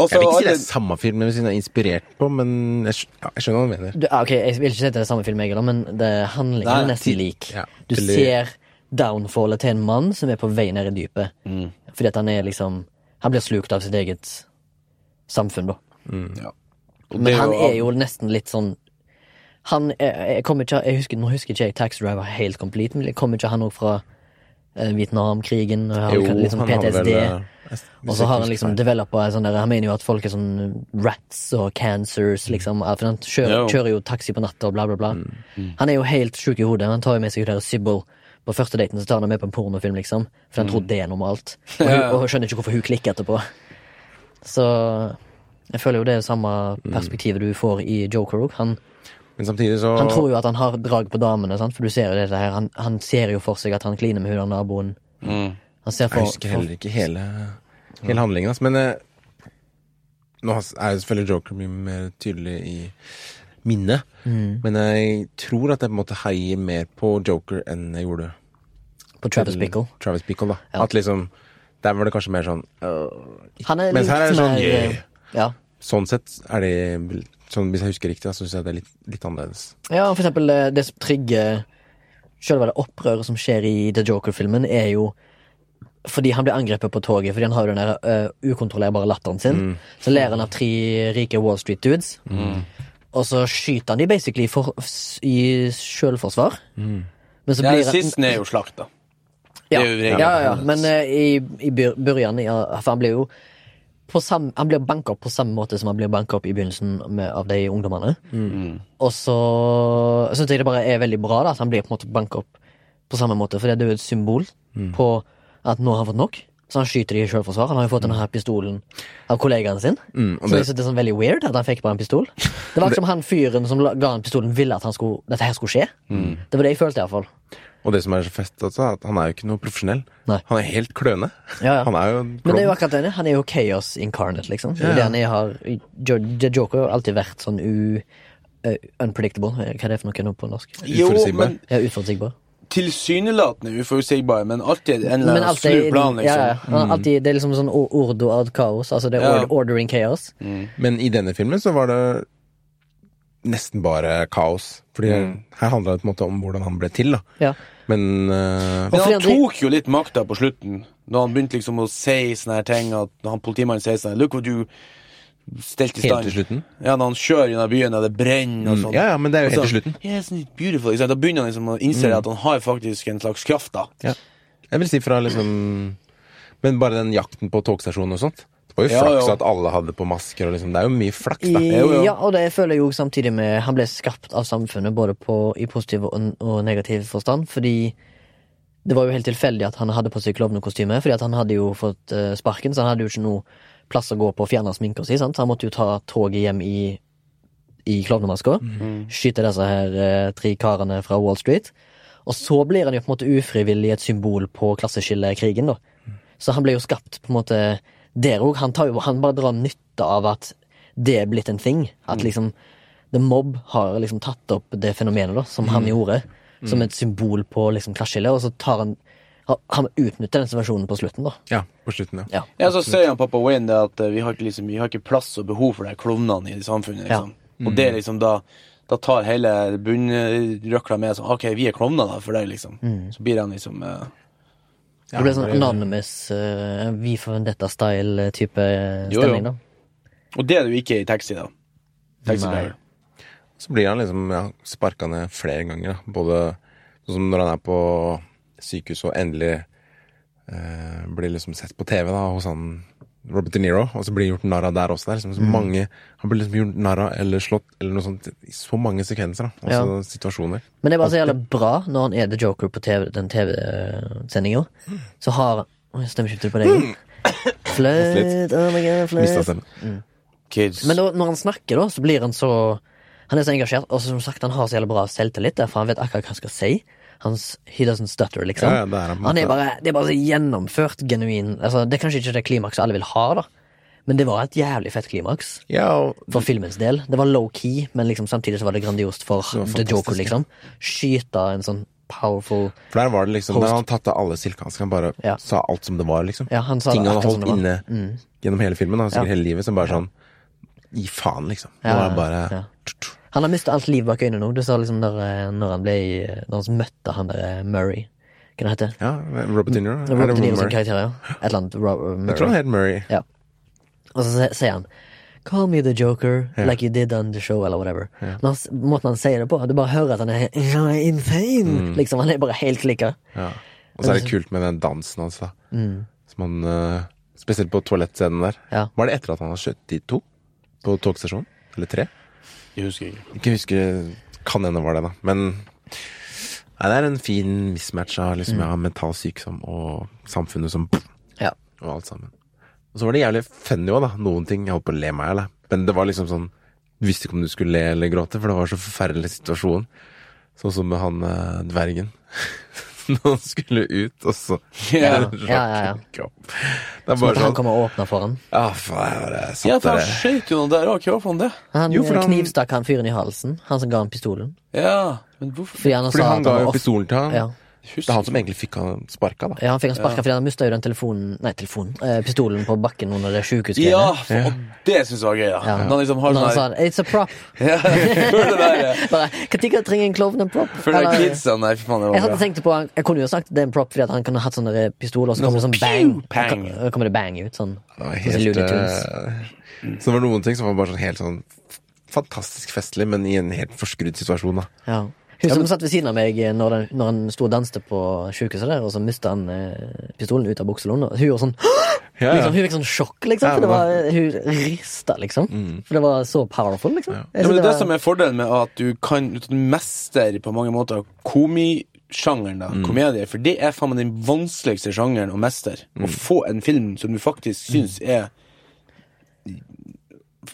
C: Også,
B: Jeg vil ikke si det er samme film hvis den er inspirert på, men jeg, ja, jeg skjønner hva du mener.
A: Du, ah, ok, Jeg vil ikke si at det er samme film, jeg, men det handlingen er nesten lik.
B: ja,
A: Du ser downfallet til en mann som er på vei ned i dypet.
C: Mm.
A: Fordi at han er liksom Han blir slukt av sitt eget samfunn, da.
C: ja. Og det
A: Men han er jo nesten litt sånn Han er, jeg kommer ikke jeg husker, Nå husker ikke jeg Taxi Driver helt complete, men kommer ikke han òg fra eh, Vietnamkrigen? og har
B: Jo,
A: liksom
B: han
A: PTSD?
B: vel, eh,
A: Og så har han liksom developa sånn der Han mener jo at folk er sånn rats og cancers, liksom. For han kjører,
C: Jo.
A: kjører jo taxi på natta og bla, bla, bla.
B: Mm.
A: Han er jo helt sjuk i hodet. Han tar jo med seg hun der Sybil på første daten, så tar han med på en pornofilm, liksom. For han tror det er normalt. Og, hun,
C: Ja, ja.
A: og hun skjønner ikke hvorfor hun klikker etterpå. Så jeg føler jo det er samme perspektivet du får i Joker òg. Han,
B: så
A: han tror jo at han har drag på damene, sant? for du ser jo dette her. Han, han ser jo for seg at han kliner med hun av naboen.
C: Mm.
A: Han ser
B: Jeg husker heller ikke hele, hele handlingen, altså. Men eh, nå er jo selvfølgelig Joker mye mer tydelig i minnet.
A: Mm.
B: Men jeg tror at jeg på en måte heier mer på Joker enn jeg gjorde
A: på Travis Bickle.
B: Travis Bickle, da.
A: Ja.
B: At liksom Der var det kanskje mer sånn øh,
A: Han er
B: Mens her er det sånn,
A: mer
B: yeah.
A: Ja.
B: Sånn sett er det sånn, Hvis jeg husker riktig, så syns jeg det er litt, litt annerledes.
A: Ja, for eksempel eh, det som trigger Selve det opprøret som skjer i The Joker-filmen, er jo fordi han blir angrepet på toget fordi han har jo den der uh, ukontrollerbare latteren sin.
B: Mm.
A: Så ler han av tre rike Wall Street-dudes, og så skyter han de basically for, i sjølforsvar.
B: Mm.
A: Men så blir
C: ja,
A: Sisten
C: siste er jo slakt, da.
A: Ja, ja, ja, men uh, i, i ja, For han blir jo på sam, Han blir banka opp på samme måte som han blir banka opp i begynnelsen med, av de ungdommene.
C: Mm.
A: Og så syns jeg det bare er veldig bra da at han blir på en måte banka opp på samme måte, for det er jo et symbol på at nå har han fått nok. Så han skyter de i selvforsvar. Han har jo fått denne her pistolen av kollegaen sin.
B: Mm,
A: så
B: det-
A: det er sånn veldig weird at han fikk bare en pistol. Det var ikke som han fyren som ga han pistolen, ville at han skulle, dette her skulle skje. Det var det jeg følte, iallfall.
B: Og det som er så fest, altså, at han er jo ikke noe profesjonell.
A: Nei.
B: Han er helt kløne.
A: Ja, ja.
B: Han er jo en
A: Men det er jo akkurat det. Han er jo chaos incarnate, liksom.
B: Ja,
A: det han har Joker har alltid vært sånn u... Uh, unpredictable. Hva er det for noe nå på norsk?
C: Jo, men
A: Ja, uforutsigbar.
C: Tilsynelatende uforutsigbar, men alltid en eller
A: Men
C: annen
A: er,
C: plan, liksom.
A: ja. ja. Mm. alltid, det er liksom sånn ordo ad kaos. Altså det er
C: Ja.
A: ord- ordering chaos.
B: Men i denne filmen så var det nesten bare kaos. Fordi her handla det på en måte om hvordan han ble til, da.
A: Ja.
B: Men uh,
C: Men han
A: han
C: tok jo litt makta på slutten, da han begynte liksom å si sånne her ting, at når han politimannen sier sånn Look what you stelte i
B: helt til slutten
C: Ja, når han kjører gjennom byen, og det brenner og
B: Mm,
C: sånn.
B: Ja, ja, men det er jo helt
C: så,
B: til slutten.
C: Yes, beautiful. Ikke sant? Da begynner han liksom å innse
B: Mm.
C: at han har faktisk en slags kraft, da.
B: Ja. Jeg vil si fra liksom Men bare den jakten på togstasjonen og sånt. Det var jo
C: Ja,
B: flaks
C: ja.
B: at alle hadde på masker og liksom Det er jo mye flaks, da.
A: I,
C: Jo, jo.
A: ja, og det føler jeg jo samtidig med Han ble skapt av samfunnet både på, i positiv og, og negativ forstand, fordi det var jo helt tilfeldig at han hadde på seg klovnekostyme, fordi at han hadde jo fått eh, sparken, så han hadde jo ikke noe plass å gå på å fjerne sminka si, sant? så han måtte jo ta toget hjem i, i klovnemaska, skyte disse her eh, tre karene fra Wall Street, og så blir han jo på en måte ufrivillig et symbol på klasseskillekrigen, da. Så han ble jo skapt på en måte der òg. Han, han bare drar nytte av at det er blitt en ting. At liksom The Mob har liksom tatt opp det fenomenet da, som han gjorde, som et symbol på liksom klasseskillet, og så tar han har, utnytter den situasjonen på slutten, da.
B: Ja, på slutten, ja.
A: Ja.
C: Ja, så sier han pappa Wayne det at eh, vi har ikke, liksom, vi har ikke plass og behov for de klovnene i samfunnet. liksom. Og det er liksom da Da tar hele bunnrøkla med sånn OK, vi er klovner da for deg, liksom. Så blir han liksom eh,
A: Det blir sånn anonymous uh, Vi for Vendetta-style-type
C: Jo, jo.
A: stemning, da.
C: Og det er det jo ikke i taxi, da. Taxi
A: Nei.
B: Så blir han liksom ja, sparka ned flere ganger. Da. Både sånn som når han er på sykehus og endelig eh, blir liksom sett på TV da, hos han Robert De Niro, og så blir gjort narr av der også. Det er liksom så mange, han blir liksom gjort narr av eller slått eller noe sånt i så mange sekvenser. da, Altså situasjoner.
A: Men det er bare så jævla bra når han er The Joker på TV, den TV-sendinga. Så har Stemmeskiftet på deg. Fløyt, oh my god,
B: stemmen.
C: Kids.
A: Men da, når han snakker, da, så blir han så Han er så engasjert, og som sagt, han har så jævla bra selvtillit, for han vet akkurat hva han skal si. Hans, he doesn't stutter, liksom.
B: Ja, ja, det er han
A: han er bare, det er bare så gjennomført, genuin altså, Det er kanskje ikke det klimakset alle vil ha, da. Men det var et jævlig fett klimaks
B: Ja, og
A: for filmens del. Det var low-key, men liksom samtidig så var det grandiost for
B: Det
A: The Joker, liksom. Skyte en sånn powerful
B: For der var det liksom
A: Host.
B: Der han tatt av alle silkehanskene, Han bare
A: Ja.
B: sa alt som det var, liksom.
A: Han
B: Ting han
A: har
B: holdt inne mm. gjennom hele filmen, da, sikkert hele livet, som bare sånn Gi faen, liksom. Nå var det bare.
A: Han har mista alt liv bak øynene nå. Du sa liksom når, eh, når han ble Når han møtte han der eh, Murray. Hva det heter
B: Ja, Robert De Niro. Er
A: Robert De Niro som
B: Murray?
A: karakter, ja. Et eller annet Ro
B: Jeg tror han
A: Murray.
B: het Murray.
A: Ja. Og så sier han Call me the joker, like you did on the show, eller whatever. Når han, måten han sier det på, du bare hører at han er «Ja, Mm. Liksom, Han er bare helt klikka.
B: Ja. Og så er det kult med den dansen hans, da. Som han eh, Spesielt på toalettscenen der.
A: Ja.
B: Var det etter at han har skjøtt de to? På togstasjonen? Eller tre?
C: Jeg husker ikke.
B: Ikke husker Kan hende var det, da. Men nei, det er en fin mismatch av liksom, ja, mental sykdom og samfunnet som
A: Ja.
B: Og alt sammen. Og så var det jævlig funny òg, da. Noen ting. Jeg holdt på å le meg i hjel, men det var liksom sånn Du visste ikke om du skulle le eller gråte, for det var så forferdelig situasjon. Sånn som med han eh, dvergen. Når han skulle ut, og så
C: Ja.
A: Ja, ja, ja.
B: Det er
A: Så
B: bare
A: måtte han
B: sånn
A: komme og åpne for han.
B: Ja, for, jeg bare satt
C: Ja, for han skjøt jo noen der òg. Var faen det?
A: Han,
B: Jo, for
A: eh,
B: han-
A: knivstakk han fyren i halsen, han som ga han pistolen.
C: Ja, men hvorfor
A: Fordi han,
B: Fordi han,
A: han
B: ga jo pistolen til han.
A: Ja.
B: Det er han som egentlig fikk han sparka, da.
A: Ja, han fikk han sparka fordi han mista jo den telefonen Nei, telefonen. Eh, pistolen på bakken under det sjukehusgreiene.
C: Ja, for, og det syns jeg var gøy, da.
A: Ja.
C: Når han liksom har sånn
A: sa It's a prop.
C: eh,
A: Når trenger en klovn en prop?
C: For det
A: Eller-
C: kidsa, nei, for faen, det
A: Jeg hadde
C: bra.
A: tenkt på Jeg kunne jo sagt det er en prop fordi at han kunne hatt sånne der pistoler, og så kommer det sånn bang.
C: Pang.
A: Kommer det bang ut. Sånn.
B: Det var
A: Sånn
B: helt eh, Så det var noen ting som var bare sånn helt sånn fantastisk festlig, men i en helt forskrudd situasjon, da.
A: Ja. Hun som satt ved siden av meg eh, når, den, når han sto og danste på sjukehuset der, og så mista han eh, pistolen ut av bukselommen. Hun gjorde sånn
B: Ja,
A: liksom, Hun fikk sånn sjokk, liksom.
B: Ja,
A: For det var, hun rista, liksom. For det var så powerful, liksom.
C: Ja, men det er det
A: var-
C: som er fordelen med at du kan du mester på mange måter komisjangeren, da. Komedie. For det er faen meg den vanskeligste sjangeren å mestre. Å få en film som du faktisk syns er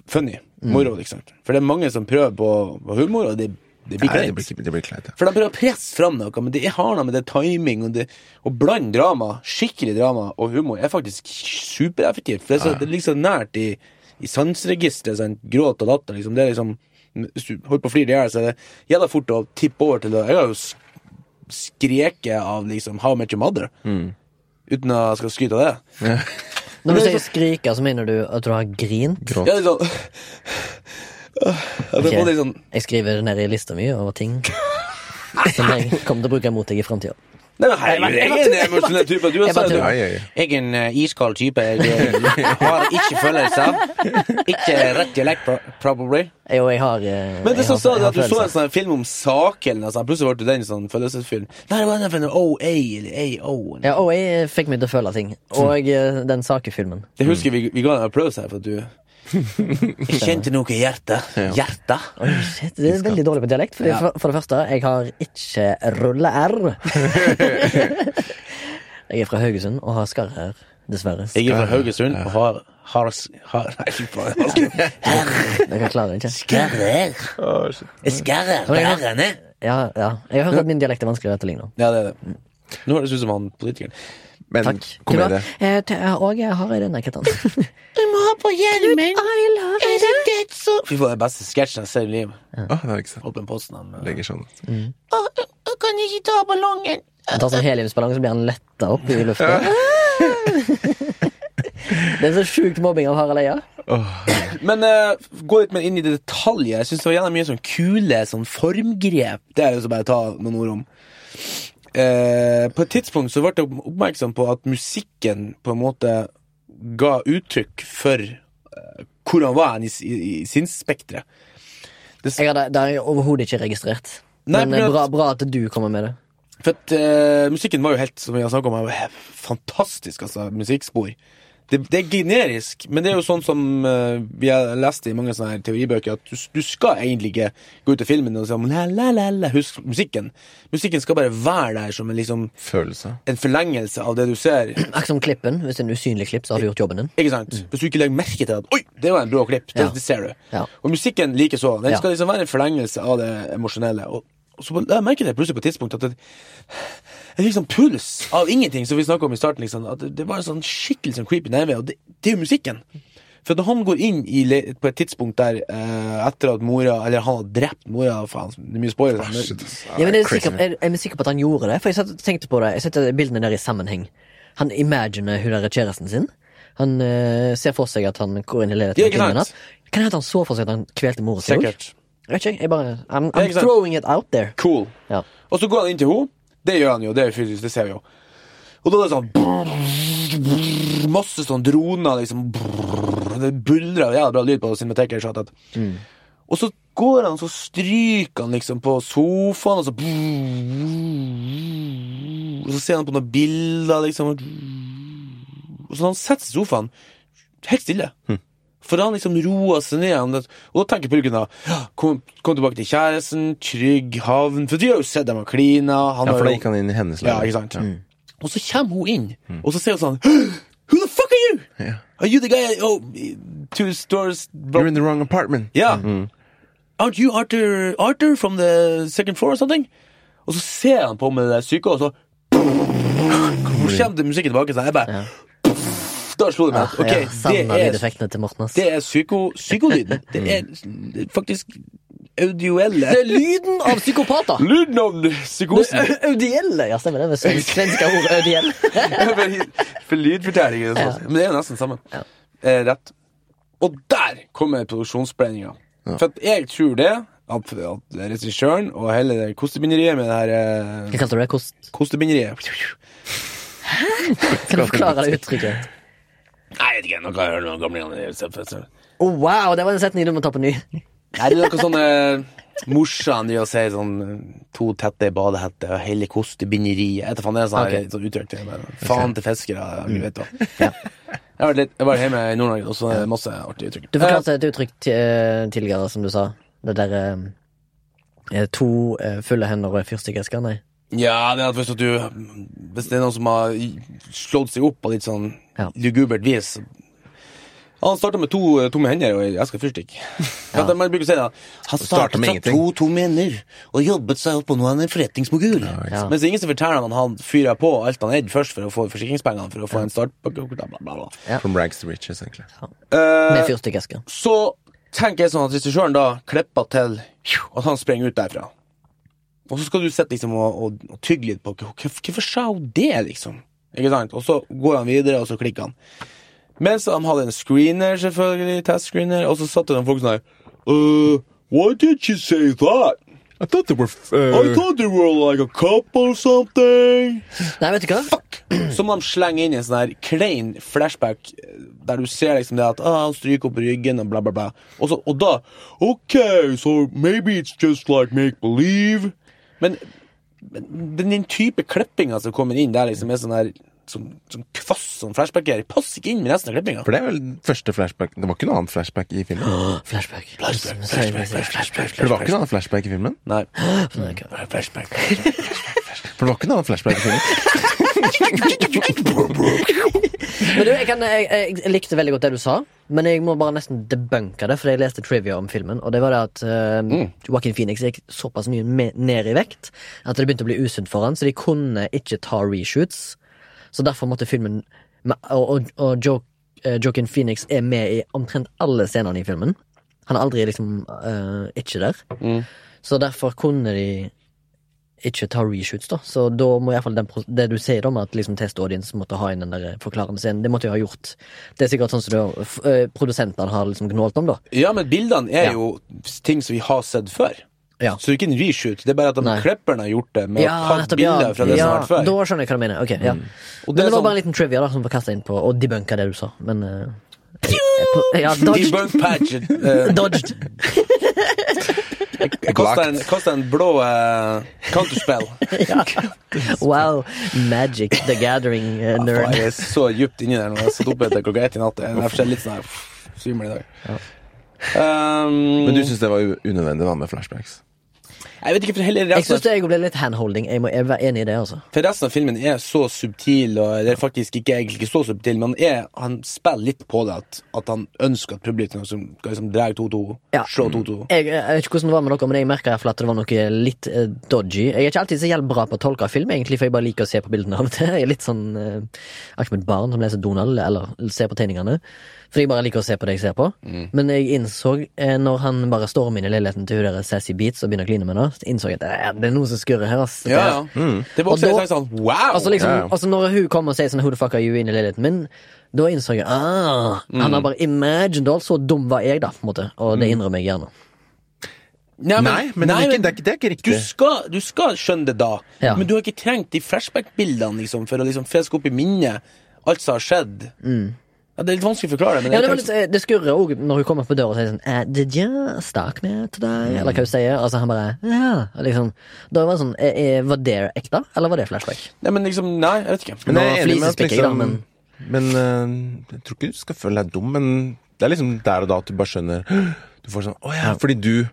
C: funny. Moro, liksom. For det er mange som prøver på, på humor, og det, det blir
B: Nei, det det blir kleint, ja.
C: For de prøver å presse fram noe, men det har noe med det timing og det Å blande drama, skikkelig drama, og humor er faktisk supereffektivt. For det, er så, det er liksom nært i, i sanseregisteret. sånn gråt og latter. Liksom. Det er liksom Hvis du holder på å flire i hjel, så er det jævla fort å tippe over til det. Jeg har jo skreket av liksom How Much Your Mother. Uten å jeg skal skryte av det.
A: Når du
C: er
A: sier skrike, så mener du at du har grint?
B: Grått.
C: Ja, det er sånn jeg
A: Jeg skriver det ned i lista mi over ting som jeg kommer til å bruke mot deg i framtida.
C: Nei, men herregud, jeg er en emosjonell type. Du har
A: Jeg.
C: Jeg er en eh, iskald type. Jeg eh, har ikke følelser. Ikke rett dialekt, pro- probably.
A: Jo, jeg har eh,
C: Men det som sa
A: jeg
C: at du så en sånn film om saken, altså, plutselig ble det en sånn følelsesfilm. Nei, det var den fra en OA eller AO.
A: Ja, OA fikk meg til å føle ting. Og eh, den sakefilmen.
C: Det husker vi, vi ga en applaus her for at du Jeg kjente noe i hjertet. Hjertet.
A: Oi, shit, det er veldig dårlig på dialekt. Fordi
C: Ja.
A: for, for det første, jeg har ikke rulle-R. jeg er fra Haugesund og har skarre her, dessverre.
C: Jeg er fra Haugesund og har, har, har Nei, fy faen.
A: Jeg klarer ikke.
C: Skarrer. Skarrer. Bærene.
A: Ja, ja. Jeg har hørt at min dialekt er vanskelig å etterligne.
C: Ja, det er det. Nå høres det ut som han politikeren.
B: Men
A: Takk. med det Og jeg har den denne ketten.
C: Du må ha på hjelmen. Er det det så Fy faen, det er beste sketsjen jeg ser i livet.
B: Å, det har jeg ikke sett.
C: Åpen posten. Han,
B: Legger sånn.
C: Å, å, kan ikke ta ballongen.
A: Han tar sånn heliumsballong, så blir han letta opp i lufta. det er så sjukt mobbing av Harald Eia.
C: Men uh, gå litt mer inn i det detaljer. Jeg synes det var gjerne mye sånn kule sånn formgrep. Det er jo så bare å ta noen ord om. Eh, på et tidspunkt så ble jeg oppmerksom på at musikken på en måte ga uttrykk for eh, hvor han var i, i, i sinnsspekteret.
A: Jeg hadde, det har jeg overhodet ikke registrert.
C: Nei,
A: Men
C: men-
A: bra, bra at du kommer med det.
C: For at eh, musikken var jo helt, som har snakket om, fantastisk, altså, musikkspor. Det, det er generisk, men det er jo sånn som uh, vi har lest i mange sånne her teoribøker, at du, du skal egentlig ikke gå ut av filmen og si la, la, la, la, husk musikken. Musikken skal bare være der som en, liksom,
B: Følelse.
C: en forlengelse av det du ser.
A: Akkurat som klippen. Hvis det er en usynlig klipp, så har du gjort jobben din.
C: Ikke sant? Hvis du ikke legger merke til at Oi, det var en blå klipp. Det,
A: Ja.
C: det ser du.
A: Ja.
C: Og musikken likeså. Den
A: Ja.
C: skal liksom være en forlengelse av det emosjonelle. Og, og så la jeg merke plutselig på et tidspunkt at det, jeg fikk sånn puls av ingenting, som vi snakka om i starten. Liksom, at det, var en sånn skikkelig sånn creepy nerve, og det, det er jo musikken. For når han går inn i, på et tidspunkt der eh, etter at mora Eller han har drept mora faen, Det er mye spoiler.
B: Ah, shit.
A: Ja, men er, sikker, er, er vi sikre på at han gjorde det? For jeg satt, tenkte på det Jeg setter bildene der i sammenheng. Han imaginer hun der kjæresten sin. Han eh, ser for seg at han går inn i livet til
C: kvinnen.
A: Kan det hende han så for seg at han kvelte mora si?
C: Sikkert.
A: Jeg vet ikke, jeg bare I'm, I'm throwing it out there.
C: Cool.
A: Ja.
C: Og så går han inn til henne. Det gjør han jo, det er fysisk, det ser vi jo. Og da er det sånn Masse sånn droner, liksom. Det buldrer jævla bra lyd på cinemateket. skjønte Og så går han, så stryker han liksom på sofaen, og så Og så ser han på noen bilder, liksom. Og så når han setter seg i sofaen, helt stille. For han liksom roer seg ned. Og da tenker pulken da kom, kom tilbake til kjæresten, trygg havn. For vi har jo sett dem og klina.
B: Ja, for da gikk han inn i hennes
C: Ja, ikke sant? Og så kommer hun inn, og så sier hun sånn Who the fuck are you?
B: Yeah.
C: Are you the guy oh, two stores
B: You're in the wrong apartment.
C: Ja. Aren't you Arthur, Arthur from the second floor or something? Og så ser han på med det syke, og så Hvor kommer det musikken tilbake? Så jeg bare Da slo det meg.
A: Ah,
C: Ok,
A: jeg
C: det er, psyko, psykolyden. Det er faktisk audioelle
A: Det er lyden av psykopater!
C: Lyden av psykosen.
A: Det Audielle! Ja, stemmer det. Med svenske ord audiell.
C: for, for lydfortelling er sånn. Men det er jo nesten sammen.
A: Ja.
C: Eh, rett. Og der kommer produksjonsspredninga. For at jeg tror det, at, at regissøren og hele det kostebinderiet med det her eh,
A: Hva kalte du det? Kost?
C: Kostebinderiet
A: Kan du forklare det uttrykket?
C: Nei, jeg vet ikke. Noe jeg høre noen gamle Nei,
A: Oh, wow, det var en setning du må ta på ny.
C: Nei, det er noe sånn eh, morsan de å si sånn eh, To tette i badehette og hele kostebinderiet. Da faen, det er sånn,
A: Ok.
C: okay. sånn uttrykk. det er Faen til fiskere. Jeg vet da. Jeg har vært litt- jeg var hjemme i Nord-Norge, og så er det masse artige uttrykk.
A: Du forklarte et uttrykk eh, tidligere, som du sa. Det derre eh, To eh, fulle hender og fyrstikkesker. Nei.
C: Ja, det er at hvis du Hvis det er noen som har slått seg opp på litt sånn
A: Ja.
C: lugubert vis Han starta med to eh, tomme hender og ei eske fyrstikk. Ja. Man bruker å si det. Han
B: startet med
C: to tomme hender og jobbet seg opp, og nå er han en forretningsmogul.
A: Ja.
C: Mens er ingen som forteller han han fyrer på alt han eide først for å få forsikringspengene for å få en start Bla, bla, bla, bla.
A: Ja.
B: From rags to riches, egentlig.
C: Eh,
A: Med fyrstikkeske.
C: så tenker jeg sånn at regissøren da klipper til at han springer ut derfra. Og så skal du sitte liksom og, og, og tygge litt på Hvorfor sa hun det, liksom? Ikke sant? Og så går han videre, og så klikker han. Mens de hadde en screener, selvfølgelig, test-screener, og så satt det noen folk sånn her uh, Why did you say that?
B: I thought they were
C: I thought they were like a couple or something.
A: Nei, vet du hva?
C: Så må de slenge inn en sånn her klein flashback eh, der du ser liksom det at ah, han stryker opp ryggen og bla, bla, bla. Og, så, og da OK, so maybe it's just like make believe. Men den, den type klippinga som kommer inn der, liksom er sånn her som, som kvass sånn flashback her. passer ikke inn med resten av klippinga.
B: For det er vel første flashback Det var ikke noe annet flashback i filmen?
A: Flashback.
C: Flashback, flashback,
A: sorry.
C: flashback,
B: For det var ikke noe annet flashback i filmen?
C: Nei. Flashback.
B: For det var ikke noe annet flashback i filmen?
A: Men du, jeg, kan, jeg, jeg, likte veldig godt det du sa, men jeg må bare nesten debunke det, for jeg leste trivia om filmen, og det var det at uh, Joaquin Phoenix gikk såpass mye ned i vekt at det begynte å bli usunt for han, så de kunne ikke ta reshoots. Så derfor måtte filmen Og, og, og jo, uh, Joaquin Phoenix er med i omtrent alle scenene i filmen. Han er aldri liksom uh, ikke der. Så derfor kunne de ikke ta reshoots, da. Så da må iallfall det du sier om at liksom test audience måtte ha inn den der forklarende scenen, det måtte jo ha gjort Det er sikkert sånn som du eh, produsentene har liksom gnålt om, da.
C: Ja, men bildene er
A: Ja.
C: jo ting som vi har sett før.
A: Ja.
C: Så det er ikke en reshoot. Det er bare at de
A: Nei.
C: har gjort det med å ta bilder fra det
A: ja,
C: som har vært før.
A: Da skjønner jeg hva du mener. Ok, ja.
C: Og
A: Men
C: det
A: var
C: sånn-
A: bare en liten trivia da som var kasta inn på og debunka det du sa. Men eh, jeg, Ja, dodged.
C: Debunk patch. Uh,
A: dodged.
C: Jeg kasta en, kosta en blå uh, counterspell.
A: Wow. Magic the Gathering uh,
C: Faen,
A: nerd.
C: Jeg er så djupt inni der nå. Jeg satt oppe etter klokka ett i natt. Jeg er litt sånn her svimmel i dag. Um,
B: Men du syns det var unødvendig da med flashbacks?
C: Jeg vet ikke, for heller
A: Jeg syns det ble litt handholding. Jeg må jeg er enig i det, altså.
C: for resten av filmen er så subtil, og det er faktisk ikke egentlig ikke så subtil, men er, han spiller litt på det at, at han ønsker at publikum som skal liksom dra 2-2,
A: Ja.
C: slå 2-2.
A: Jeg, jeg vet ikke hvordan det var med dere, men jeg merka at det var noe litt eh, dodgy. Jeg er ikke alltid så jævlig bra på å tolke film, egentlig, for jeg bare liker å se på bildene av og til. Jeg er litt sånn uh, Akkurat som et barn som leser Donald, eller ser på tegningene. For jeg bare liker å se på det jeg ser på.
C: Mm.
A: Men jeg innså, eh, når han bare stormer inn i leiligheten til hun der Sassy Beats og begynner å kline med henne, så innså jeg at det er, det er noe som skurrer her, ass.
C: Ja, ja. Det var
A: Og
C: også
A: da-
C: jeg tenkte sånn wow!
A: Altså, liksom,
B: Ja, ja.
A: altså Når hun kommer og sier sånn 'who the fuck are you' inn i leiligheten min, da innså jeg ah, han har bare imagined all, så dum var jeg, da, på en måte. Og det innrømmer jeg gjerne.
C: Nei,
B: Nei, men det er ikke- det er ikke- det er ikke
C: Du
B: riktig.
C: skal, du skal skjønne det da,
A: Ja.
C: men du har ikke trengt de flashback-bildene liksom, for å liksom freske opp i minnet alt som har skjedd. Ja, det er litt vanskelig å forklare, men
A: Mm. Ja, det, litt, eh, det skurrer òg når hun kommer på døra og sier sånn eh, 'Did you stalk me today?' Eller hva hun sier. Altså han bare Ja. Liksom, da var det sånn er, er, Var det ekte, eller var det flashback?
C: Nei, men liksom, nei, jeg vet ikke.
B: Men jeg er enig med at
A: flisespikker da,
B: liksom
A: men-
B: Men uh, jeg tror ikke du skal føle deg dum, men det er liksom der og da at du bare skjønner Du får sånn Å ja, fordi du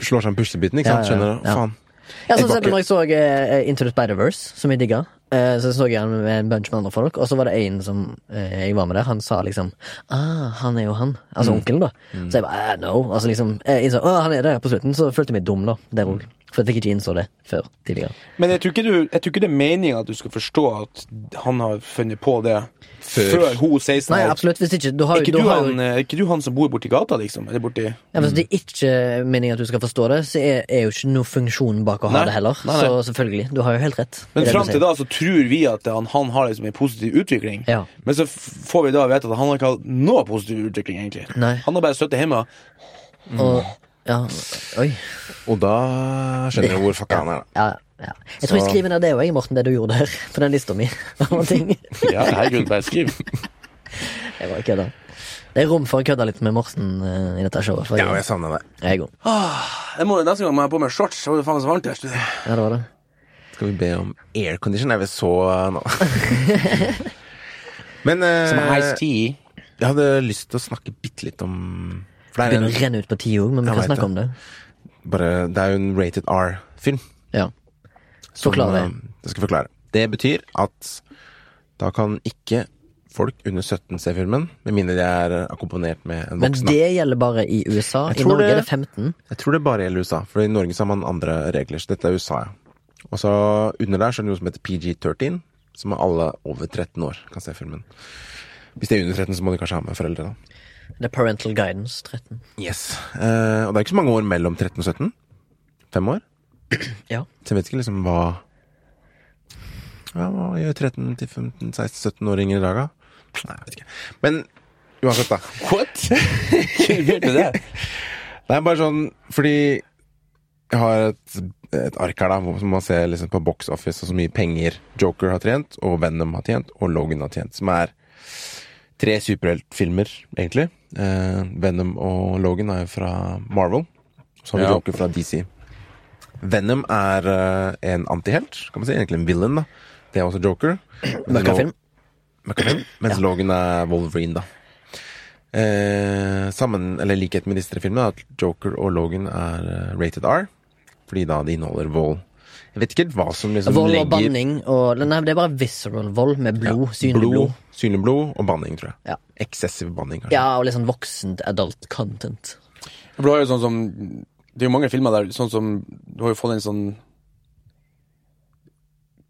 B: slår sammen puslebiten, ikke sant?
A: ja, ja.
B: Skjønner du?
A: Ja.
B: Faen.
A: Ja,
B: Jeg
A: sånn jeg, når jeg så uh, Into the Spider-Verse, som jeg digga. Eh, så så jeg han med en bunch med andre folk, og så var det en som eh, jeg var med der, han sa liksom Ah, han er jo han. Altså onkelen, da. Så jeg bare eh, no. Altså liksom Jeg innså Å, han er det på slutten, så følte jeg meg dum, da. Der òg. For jeg ikke innså det før tidligere.
C: Men jeg tror ikke, du, jeg tror ikke det er meningen at du skal forstå at han har funnet på det
B: Før.
C: før, hun sier sånn
A: Nei, absolutt. Hvis ikke Du har
C: Er ikke
A: du
C: du,
A: har
C: han, er ikke du han som bor borti gata, liksom? Eller borti
A: Ja, Hvis det er ikke meningen at du skal forstå det, så er, er jo ikke noe funksjon bak å ha
C: Nei,
A: det heller.
C: nei, nei.
A: Så selvfølgelig, du har jo helt rett.
C: Men fram til da så tror vi at han, han har liksom en positiv utvikling.
A: Ja.
C: Men så får vi da vite at han har ikke hatt noe positiv utvikling, egentlig.
A: Nei.
C: Han har bare sittet hjemme.
A: Og, ja, oi.
B: Og da skjønner jeg hvor fucka han er, da.
A: Ja, ja. Jeg tror jeg skriver ned det òg, Morten, det du gjorde der. På den lista mi.
C: Ja, herregud, bare skriv.
A: Jeg bare kødda. Det er rom for å kødde litt med Morten uh, i dette showet. For
B: Ja, og
A: jeg,
B: savner det.
A: jeg er god.
C: Jeg må, neste gang må jeg ha på meg shorts. Det var jo faen så varmt her. studio.
A: Ja, det var det.
B: Skal vi be om aircondition? Er vi så nå? Men uh,
C: Som Ice Tea.
B: jeg hadde lyst til å snakke bitte litt om For det er,
A: Begynner å renne ut på tid òg, men vi kan snakke
B: det.
A: om det.
B: bare, det er jo en rated R-film.
A: Ja.
B: Forklare.
A: Forklar det.
B: eh, Det skal forklare. Det betyr at da kan ikke folk under 17 se filmen, med mindre de er akkomponert med en voksen. Men
A: det gjelder bare i USA. I Norge
B: det-
A: er det 15.
B: Jeg tror det bare gjelder USA, for i Norge så har man andre regler. Så dette er USA, ja. Og så under der så er det noe som heter PG13, som alle over 13 år kan se filmen. Hvis de er under 13, så må de kanskje ha med foreldre, da.
A: Det er parental guidance 13.
B: Yes. Eh, og det er ikke så mange år mellom 13 og 17. Fem år.
A: Ja.
B: Så jeg vet ikke liksom hva ja, Hva gjør 13 til 15, 16, 17-åringer i dag, da? Nei, jeg vet ikke. Men uansett, da.
C: What? Er det?
B: Det er bare sånn fordi jeg har et, et ark her da, hvor man ser liksom på box office og så mye penger Joker har tjent, og Venom har tjent, og Logan har tjent. Som er tre superheltfilmer, egentlig. Eh, Venom og Logan er jo fra Marvel. Så har vi
C: Ja.
B: Joker fra DC. Venom er eh, en antihelt, kan man si. Egentlig en villain, da. Det er også Joker.
A: Møkkafilm.
B: Møkkafilm. Mens Logan er Wolverine, da. Eh, sammen, eller likhet med disse tre filmene, er at Joker og Logan er eh, rated R. Fordi da de inneholder vold. Jeg vet ikke hva som liksom
A: Vold og
B: legger
A: banning og Nei, det er bare visceral vold med blod. Synlig blod.
B: blod, synlig blod og banning, tror jeg.
A: Ja.
B: Eksessiv banning, kanskje.
A: Ja, og litt sånn voksent adult content.
C: For du har jo sånn som Det er jo mange filmer der sånn som Du har jo fått en sånn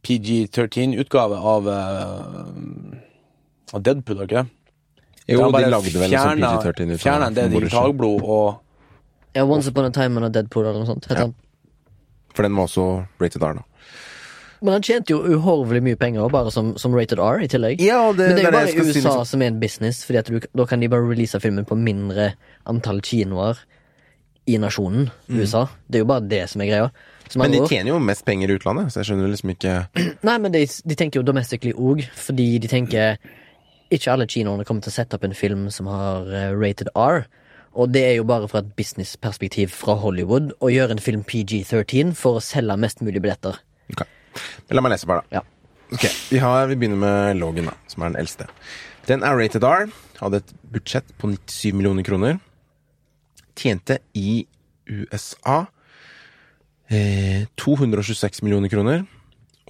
C: PG-13-utgave av uh, Av Deadpool, har du ikke det?
B: Jo, de lagde vel en sånn PG-13 ut
C: Fjerna en del digitalblod og
A: Ja, Once upon a time on a Deadpool eller noe sånt.
B: Ja. For den var også rated R, da.
A: Men han tjente jo uhorvelig mye penger bare som, som rated R i tillegg.
B: Ja, det,
A: Men det er jo bare
B: jeg si,
A: USA
B: liksom.
A: som er en business, Fordi du, da kan de bare release filmen på mindre antall kinoer i nasjonen USA. Det er jo bare det som er greia. Som
B: Mm. Men de tjener jo mest penger i utlandet, så jeg skjønner liksom ikke
A: Nei, men de, de tenker jo domestically òg, fordi de tenker Ikke alle kinoene kommer til å sette opp en film som har eh, rated R. Og det er jo bare fra et businessperspektiv fra Hollywood å gjøre en film PG-13 for å selge mest mulig billetter.
B: Ok. La meg lese bare, da.
A: Ja.
B: Okay, vi, har, vi begynner med Logan, da, som er den eldste. Den er rated R, hadde et budsjett på 97 millioner kroner. Tjente i USA eh, 226 millioner kroner.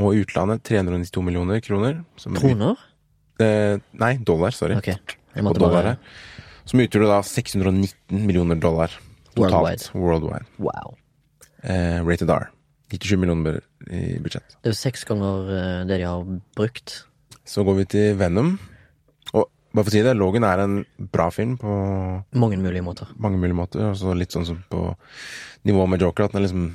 B: Og i utlandet 392 millioner kroner. Som
A: Kroner?
B: Eh, nei, dollar, sorry.
A: Okay.
B: Dollar. Som utgjorde da 619 millioner dollar totalt.
A: Worldwide.
B: Worldwide.
A: Wow.
B: Eh, rated R. 97 millioner i budsjett.
A: Det er jo seks ganger eh, det de har brukt.
B: Så går vi til Venom. Og bare for å si det, Logan er en bra film på
A: Mange mulige måter.
B: mange mulige måter. Altså litt sånn som på nivå med Joker, at den er liksom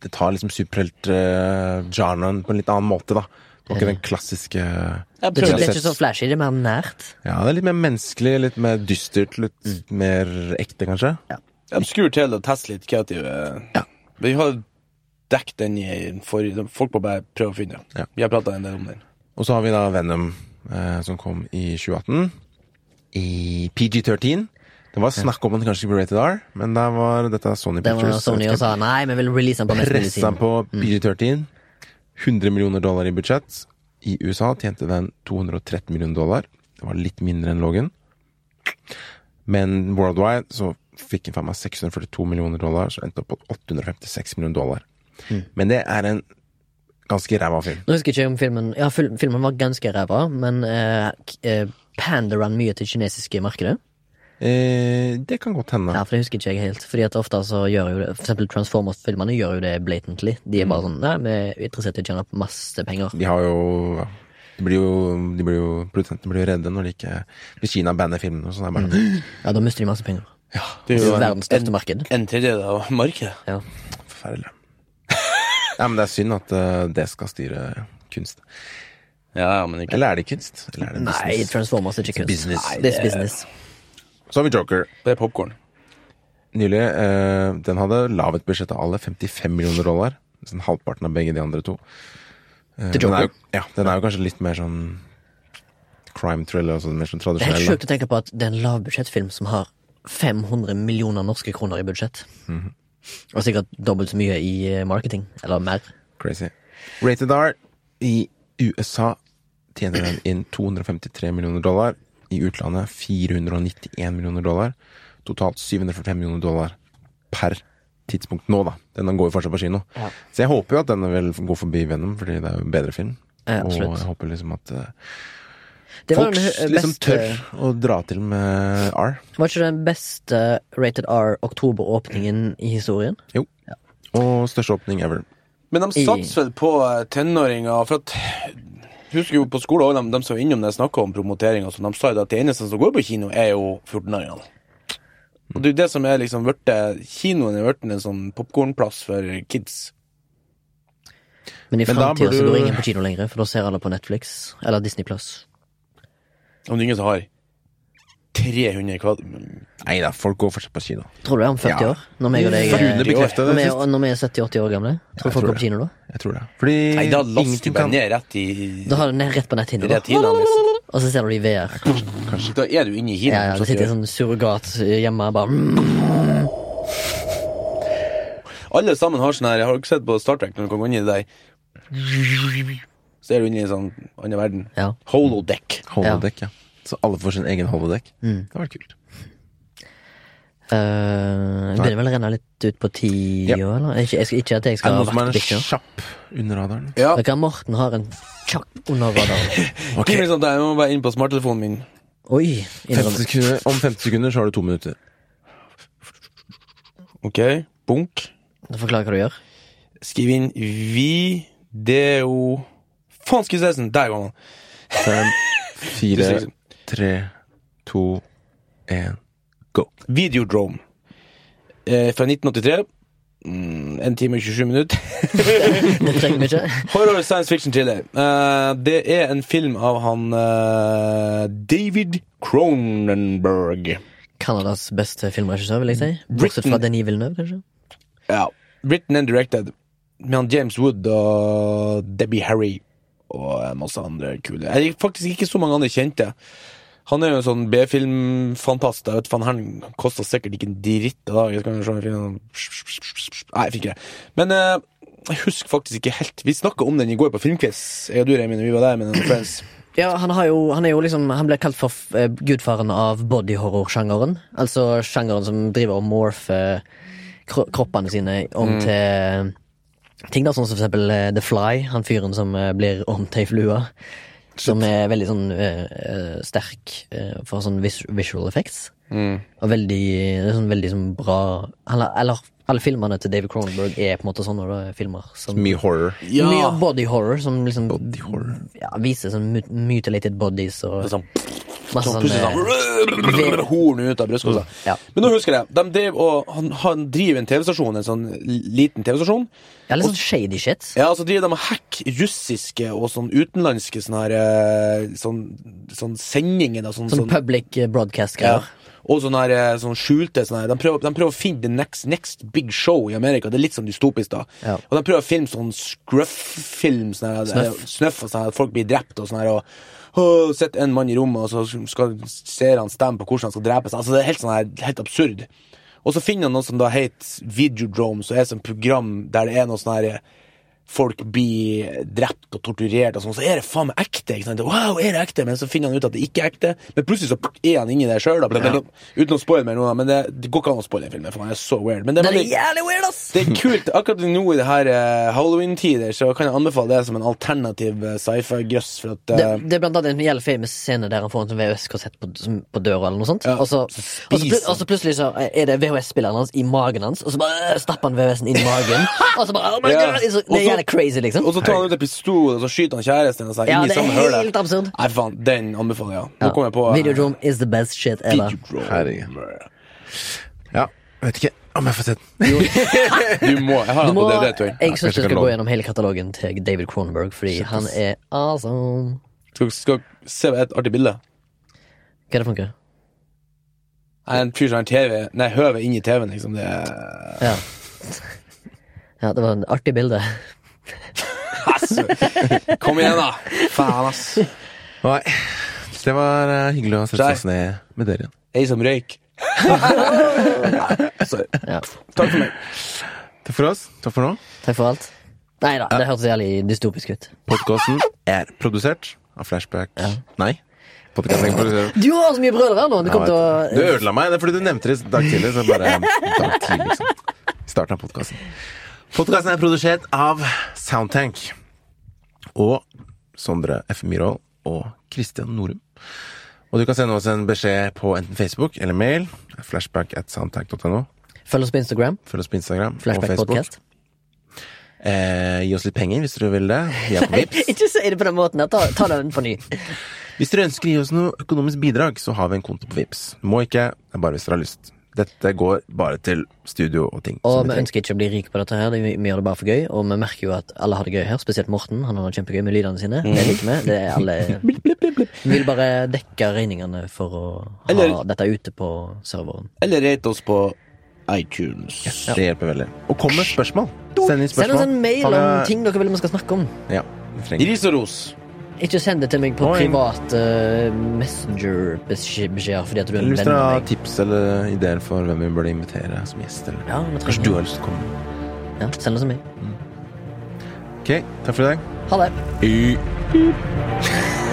B: Det tar liksom superhelt-genren på en litt annen måte, da. Det var ikke den klassiske
A: Det er, ikke, så flashy, det er mer nært.
B: Ja, det er litt mer menneskelig, litt mer dystert, litt mer ekte, kanskje.
C: Jeg skrur til og teste litt kreative
B: Ja.
C: Vi har dekket den i for Folk må bare prøve å finne den.
B: Ja.
C: Vi har prata en del om den.
B: Og så har vi da Venom, eh, som kom i 2018. I PG-13. Det var snakk om at den kanskje skulle bli rated R, men der var dette Sony
A: Det var
B: Pictures.
A: Sony og sa nei, vi vil release den på mulig
B: Pressa den på PG-13. 100 millioner dollar i budsjett. I USA tjente den 213 millioner dollar. Det var litt mindre enn Logan. Men worldwide så fikk den faen meg 642 millioner dollar, så endte opp på 856 millioner dollar. Men det er en ganske ræva film.
A: Nå husker jeg ikke om filmen Ja, filmen var ganske ræva, men eh, eh, pander han mye til kinesiske markedet?
B: Eh, det kan godt hende.
A: Ja, for det husker ikke jeg helt. Fordi at ofte så gjør jo det For eksempel Transformers-filmene gjør jo det blatantly. De er bare sånn Nei, vi er interessert i å tjene opp masse penger.
B: De har jo De blir jo, de blir jo Produsentene blir jo redde når de ikke Hvis Kina banner filmene og sånn. Bare sånn
A: Ja, da mister de masse penger.
C: Ja,
A: Det er jo verdens største marked.
C: en tredjedel av markedet.
A: Ja.
B: Forferdelig. Ja, men det er synd at eh, det skal styre kunst.
C: Ja, men ikke
B: Eller er det kunst? Eller er det
A: Nei. Transformers er ikke kunst.
B: Business.
A: Nei, det er business.
B: Så har vi Joker.
C: Det er popkorn.
B: Nylig. eh, den hadde lavet budsjett av alle 55 millioner dollar. Sånn halvparten av begge de andre to. Eh,
A: Til
B: den er
A: Joker?
B: ja, den er jo kanskje litt mer sånn crime thriller, altså mer sånn
A: Det er helt sjukt å tenke på at det er en lavbudsjettfilm som har 500 millioner norske kroner i budsjett.
B: Mhm.
A: Og sikkert dobbelt så mye i eh, marketing. Eller mer.
B: Crazy. Rated R i USA tjener den inn 253 millioner dollar. I utlandet 491 millioner dollar. Totalt 745 millioner dollar per tidspunkt nå, da. Denne går jo fortsatt på kino.
A: Ja.
B: Så jeg håper jo at denne vil gå forbi Venom, fordi det er jo en bedre film.
A: Ja,
B: og jeg håper liksom at
A: var
B: folk liksom
A: beste-
B: tør å dra til med R.
A: Var ikke den beste Rated R-oktoberåpningen i historien?
B: Jo. Og største åpning ever.
C: Men de satser vel på eh, tenåringer, for at Husker jo på skolen også, de, de som var innom det snakka om promotering, og sånn, de sa jo at de eneste som går på kino, er jo 14-åringene. Og det er jo det som er liksom blitt Kinoen er blitt en sånn popkornplass for kids.
A: Men i framtida
B: burde
A: så
B: du-
A: går ingen på kino lenger, for da ser alle på Netflix eller Disney Plus.
C: Om det er ingen som har 300 kvadrat
B: Nei da, folk går fortsatt på kino.
A: Tror du det er om 40
B: Ja.
A: år? Når meg og deg
B: Rune
A: eh,
B: bekreftet
A: når vi,
B: sist.
A: når vi er 70-80 år gamle? Tror
B: jeg
A: folk
B: tror
A: går på kino da?
B: Jeg tror det. Fordi
C: Nei, da laster du bare ned rett i
A: Da har du den rett på
C: rett. Liksom.
A: Og så ser du det i VR.
C: Da er du inne i.
A: Ja, ja, det sitter
C: i
A: en sånn surrogat hjemme bare mm.
C: Alle sammen har sånn her Jeg har ikke sett på Star Trek når du kan gå inn i det der Så er du inne i en sånn annen verden.
A: Ja.
C: Holodeck.
B: Holodeck, ja. Så alle får sin egen holodeck.
A: Mm.
B: Det var kult.
A: Uh, begynner vel å renne litt ut på tida,
B: Ja.
A: eller? Ikke, jeg skal, ikke at jeg skal ha
B: som er kjapp under radaren?
C: Ja.
A: Dere, Morten har en kjapp under radaren.
C: okay. Jeg må bare inn på smarttelefonen min.
A: Oi!
B: 50 sekunder, Om 50 sekunder så har du to minutter.
C: Ok, bunk.
A: Forklar hva du gjør.
C: Skriv inn video Faen, skal vi se den! Der var den.
B: Fem, fire, tre, to, én, go.
C: Videodrome. Eh, fra 1983. Mm, en time og 27 minutter.
A: Det trenger vi ikke.
C: Horror science fiction thriller. Uh, det er en film av han uh, David Cronenberg.
A: Canadas beste filmregissør, vil jeg si. Bortsett fra Denis Villeneuve, kanskje.
C: Ja. Written and directed med han James Wood og Debbie Harry og eh, masse andre kule. Jeg er faktisk ikke så mange andre kjente. Han er jo en sånn B-filmfantast. Jeg vet faen, Han kosta sikkert ikke en dritt i dag. Jeg skal se. Nei, jeg fikk ikke det. Men eh, jeg husker faktisk ikke helt. Vi snakka om den i går på Filmquiz. Jeg og du, Reimin, vi var der med noen friends.
A: Ja, han, har jo, han er jo liksom Han ble kalt for eh, gudfaren av bodyhorror-sjangeren. Altså sjangeren som driver og morfer kro kroppene sine om
C: Mm.
A: til ting, da, sånn som for eksempel eh, The Fly. Han fyren som eh, blir om i ei flue. Som er veldig sånn eh, eh, sterk eh, for sånn vis visual effects.
C: Mm.
A: Og veldig, det er sånn veldig sånn bra Eller, eller alle filmene til David Cronenberg er på en måte sånne da, filmer. Som,
B: Mye horror.
C: Ja.
A: Mye body horror, som liksom
B: Body horror.
A: ja, viser sånn mutilated bodies og
C: sånn,
A: masse
C: sånn
A: sånn eh,
C: sånn Horn ut av brystkassa.
A: Ja.
C: Men nå husker jeg, de drev og, han, han driver en TV-stasjon, en sånn liten TV-stasjon.
A: Ja, litt sånn shady shit.
C: Ja, så driver de og hacker russiske og sånn utenlandske sånne her eh, Sånn, sånn sendinger, da. Sånn,
A: Sånn
C: sånn,
A: public eh,
C: ja. Og sånne her, sånne sånn skjulte sånne her. De prøver, de prøver å finne the next, next big show i Amerika. Det er litt sånn dystopisk, da.
A: Ja.
C: Og de prøver å filme sånn scruff-film, sånn
A: Snøff.
C: eh, snøff og sånn at folk blir drept og sånn her. og og Sitter en mann i rommet, og så skal seerne stemme på hvordan han skal drepes. Altså, det er helt sånn her, helt absurd. Og så finner han noe som da heter Videodrome, som er et program der det er noe sånn her Folk blir drept og torturert, og sånn, så er det faen meg ekte. ikke sant? Wow, er det ekte? Men så finner han ut at det ikke er ekte. Men plutselig så er han inni det sjøl. Uten å spoile mer nå, men det, det går ikke an å spoile den filmen. For han er så weird. Men det er
A: jævlig weird, ass!
C: det er kult. Akkurat nå i det her uh, halloween-tider så kan jeg anbefale det som en alternativ uh, sci-fi-grøss. Uh,
A: Det,
C: eh,
A: det er blant annet en jævlig famous scene der han får en sånn VHS-kassett på, på døra, eller noe sånt.
C: Ja,
A: og, så, og, så, og så plutselig så er det VHS-spilleren hans i magen hans, og så bare stapper han VHS-en inn i magen. og så bare, oh my
C: Ja.
A: God, så, er
C: så-
A: crazy, liksom.
C: Og så tar han ut en pistol, og så skyter han kjæresten. Og så,
A: Ja,
C: inn i
A: det er
C: Helt hølet.
A: helt absurd.
C: Nei, faen. Den anbefaler jeg. Nå
A: Ja.
C: kommer jeg på eh,
A: Videodrome is the best shit ever.
B: Herregud. Ja, vet ikke om jeg får sett den.
C: Du må. Jeg har den på DVD, tror jeg.
A: jeg syns du skal gå gjennom hele katalogen til David Cronenberg, fordi han er awesome.
C: Skal, skal se et artig bilde.
A: Hva er det for noe?
C: En fyr som har TV Nei, høvet inni TV-en, liksom. Det er
A: Ja. ja, det var en artig bilde.
C: Altså, Kom igjen, da! Faen, ass.
B: Nei. Det var eh, hyggelig å sette seg ned med dere igjen.
C: Ei som røyk. Sorry.
A: Ja.
C: Takk for meg.
B: Takk for oss. Takk for nå.
A: Takk for alt. Nei da, det hørtes jævlig dystopisk ut.
B: Podkasten er produsert av Flashback Nei. Podcasten er produsert
A: Du har så mye brødre her nå! Du
B: Ja,
A: kom til
B: du. Du
A: å
B: ødela meg. Det er fordi du nevnte det i dag tidlig. Så bare dag tidlig, liksom. Starten av podkasten. Podkasten er produsert av Soundtank. Og Sondre F. Myhrvold og Kristian Norum. Og du kan sende oss en beskjed på enten Facebook eller mail. Flashback at soundtank.no.
A: Følg oss på Instagram.
B: Følg oss på Instagram og Facebook.
A: Podcast.
B: Eh, gi oss litt penger hvis dere vil det. Vi er på Vipps.
A: Ikke si det på den måten. Ta, ta den på ny.
B: Hvis dere ønsker å gi oss noe økonomisk bidrag, så har vi en konto på Vipps. Må ikke, det er bare hvis dere har lyst. Dette går bare til studio og ting.
A: Og vi ønsker ikke å bli rike på dette her. Vi, vi gjør det bare for gøy. Og vi merker jo at alle har det gøy her, spesielt Morten. Han har det kjempegøy med lydene sine. Det liker vi. Det er alle Vi vil bare dekke regningene for å ha
C: Eller-
A: dette ute på serveren.
C: Eller rate oss på iTunes.
B: Det hjelper veldig. Og kom med spørsmål. Send inn
A: Send oss en mail om ting dere vil vi skal snakke om.
B: Ja, vi trenger.
C: Ris og ros.
A: Ikke send det til meg på
B: Oi.
A: private messenger-beskjeder fordi at du er en
B: Eller hvis
A: venn
B: dere
A: av
B: har
A: meg.
B: tips eller ideer for hvem vi burde invitere som gjest. Eller.
A: Ja, vi
B: Kanskje du har lyst til å komme.
A: ja, Send oss meg. Mm.
B: Ok, takk for i dag.
A: Ha det.
B: Y.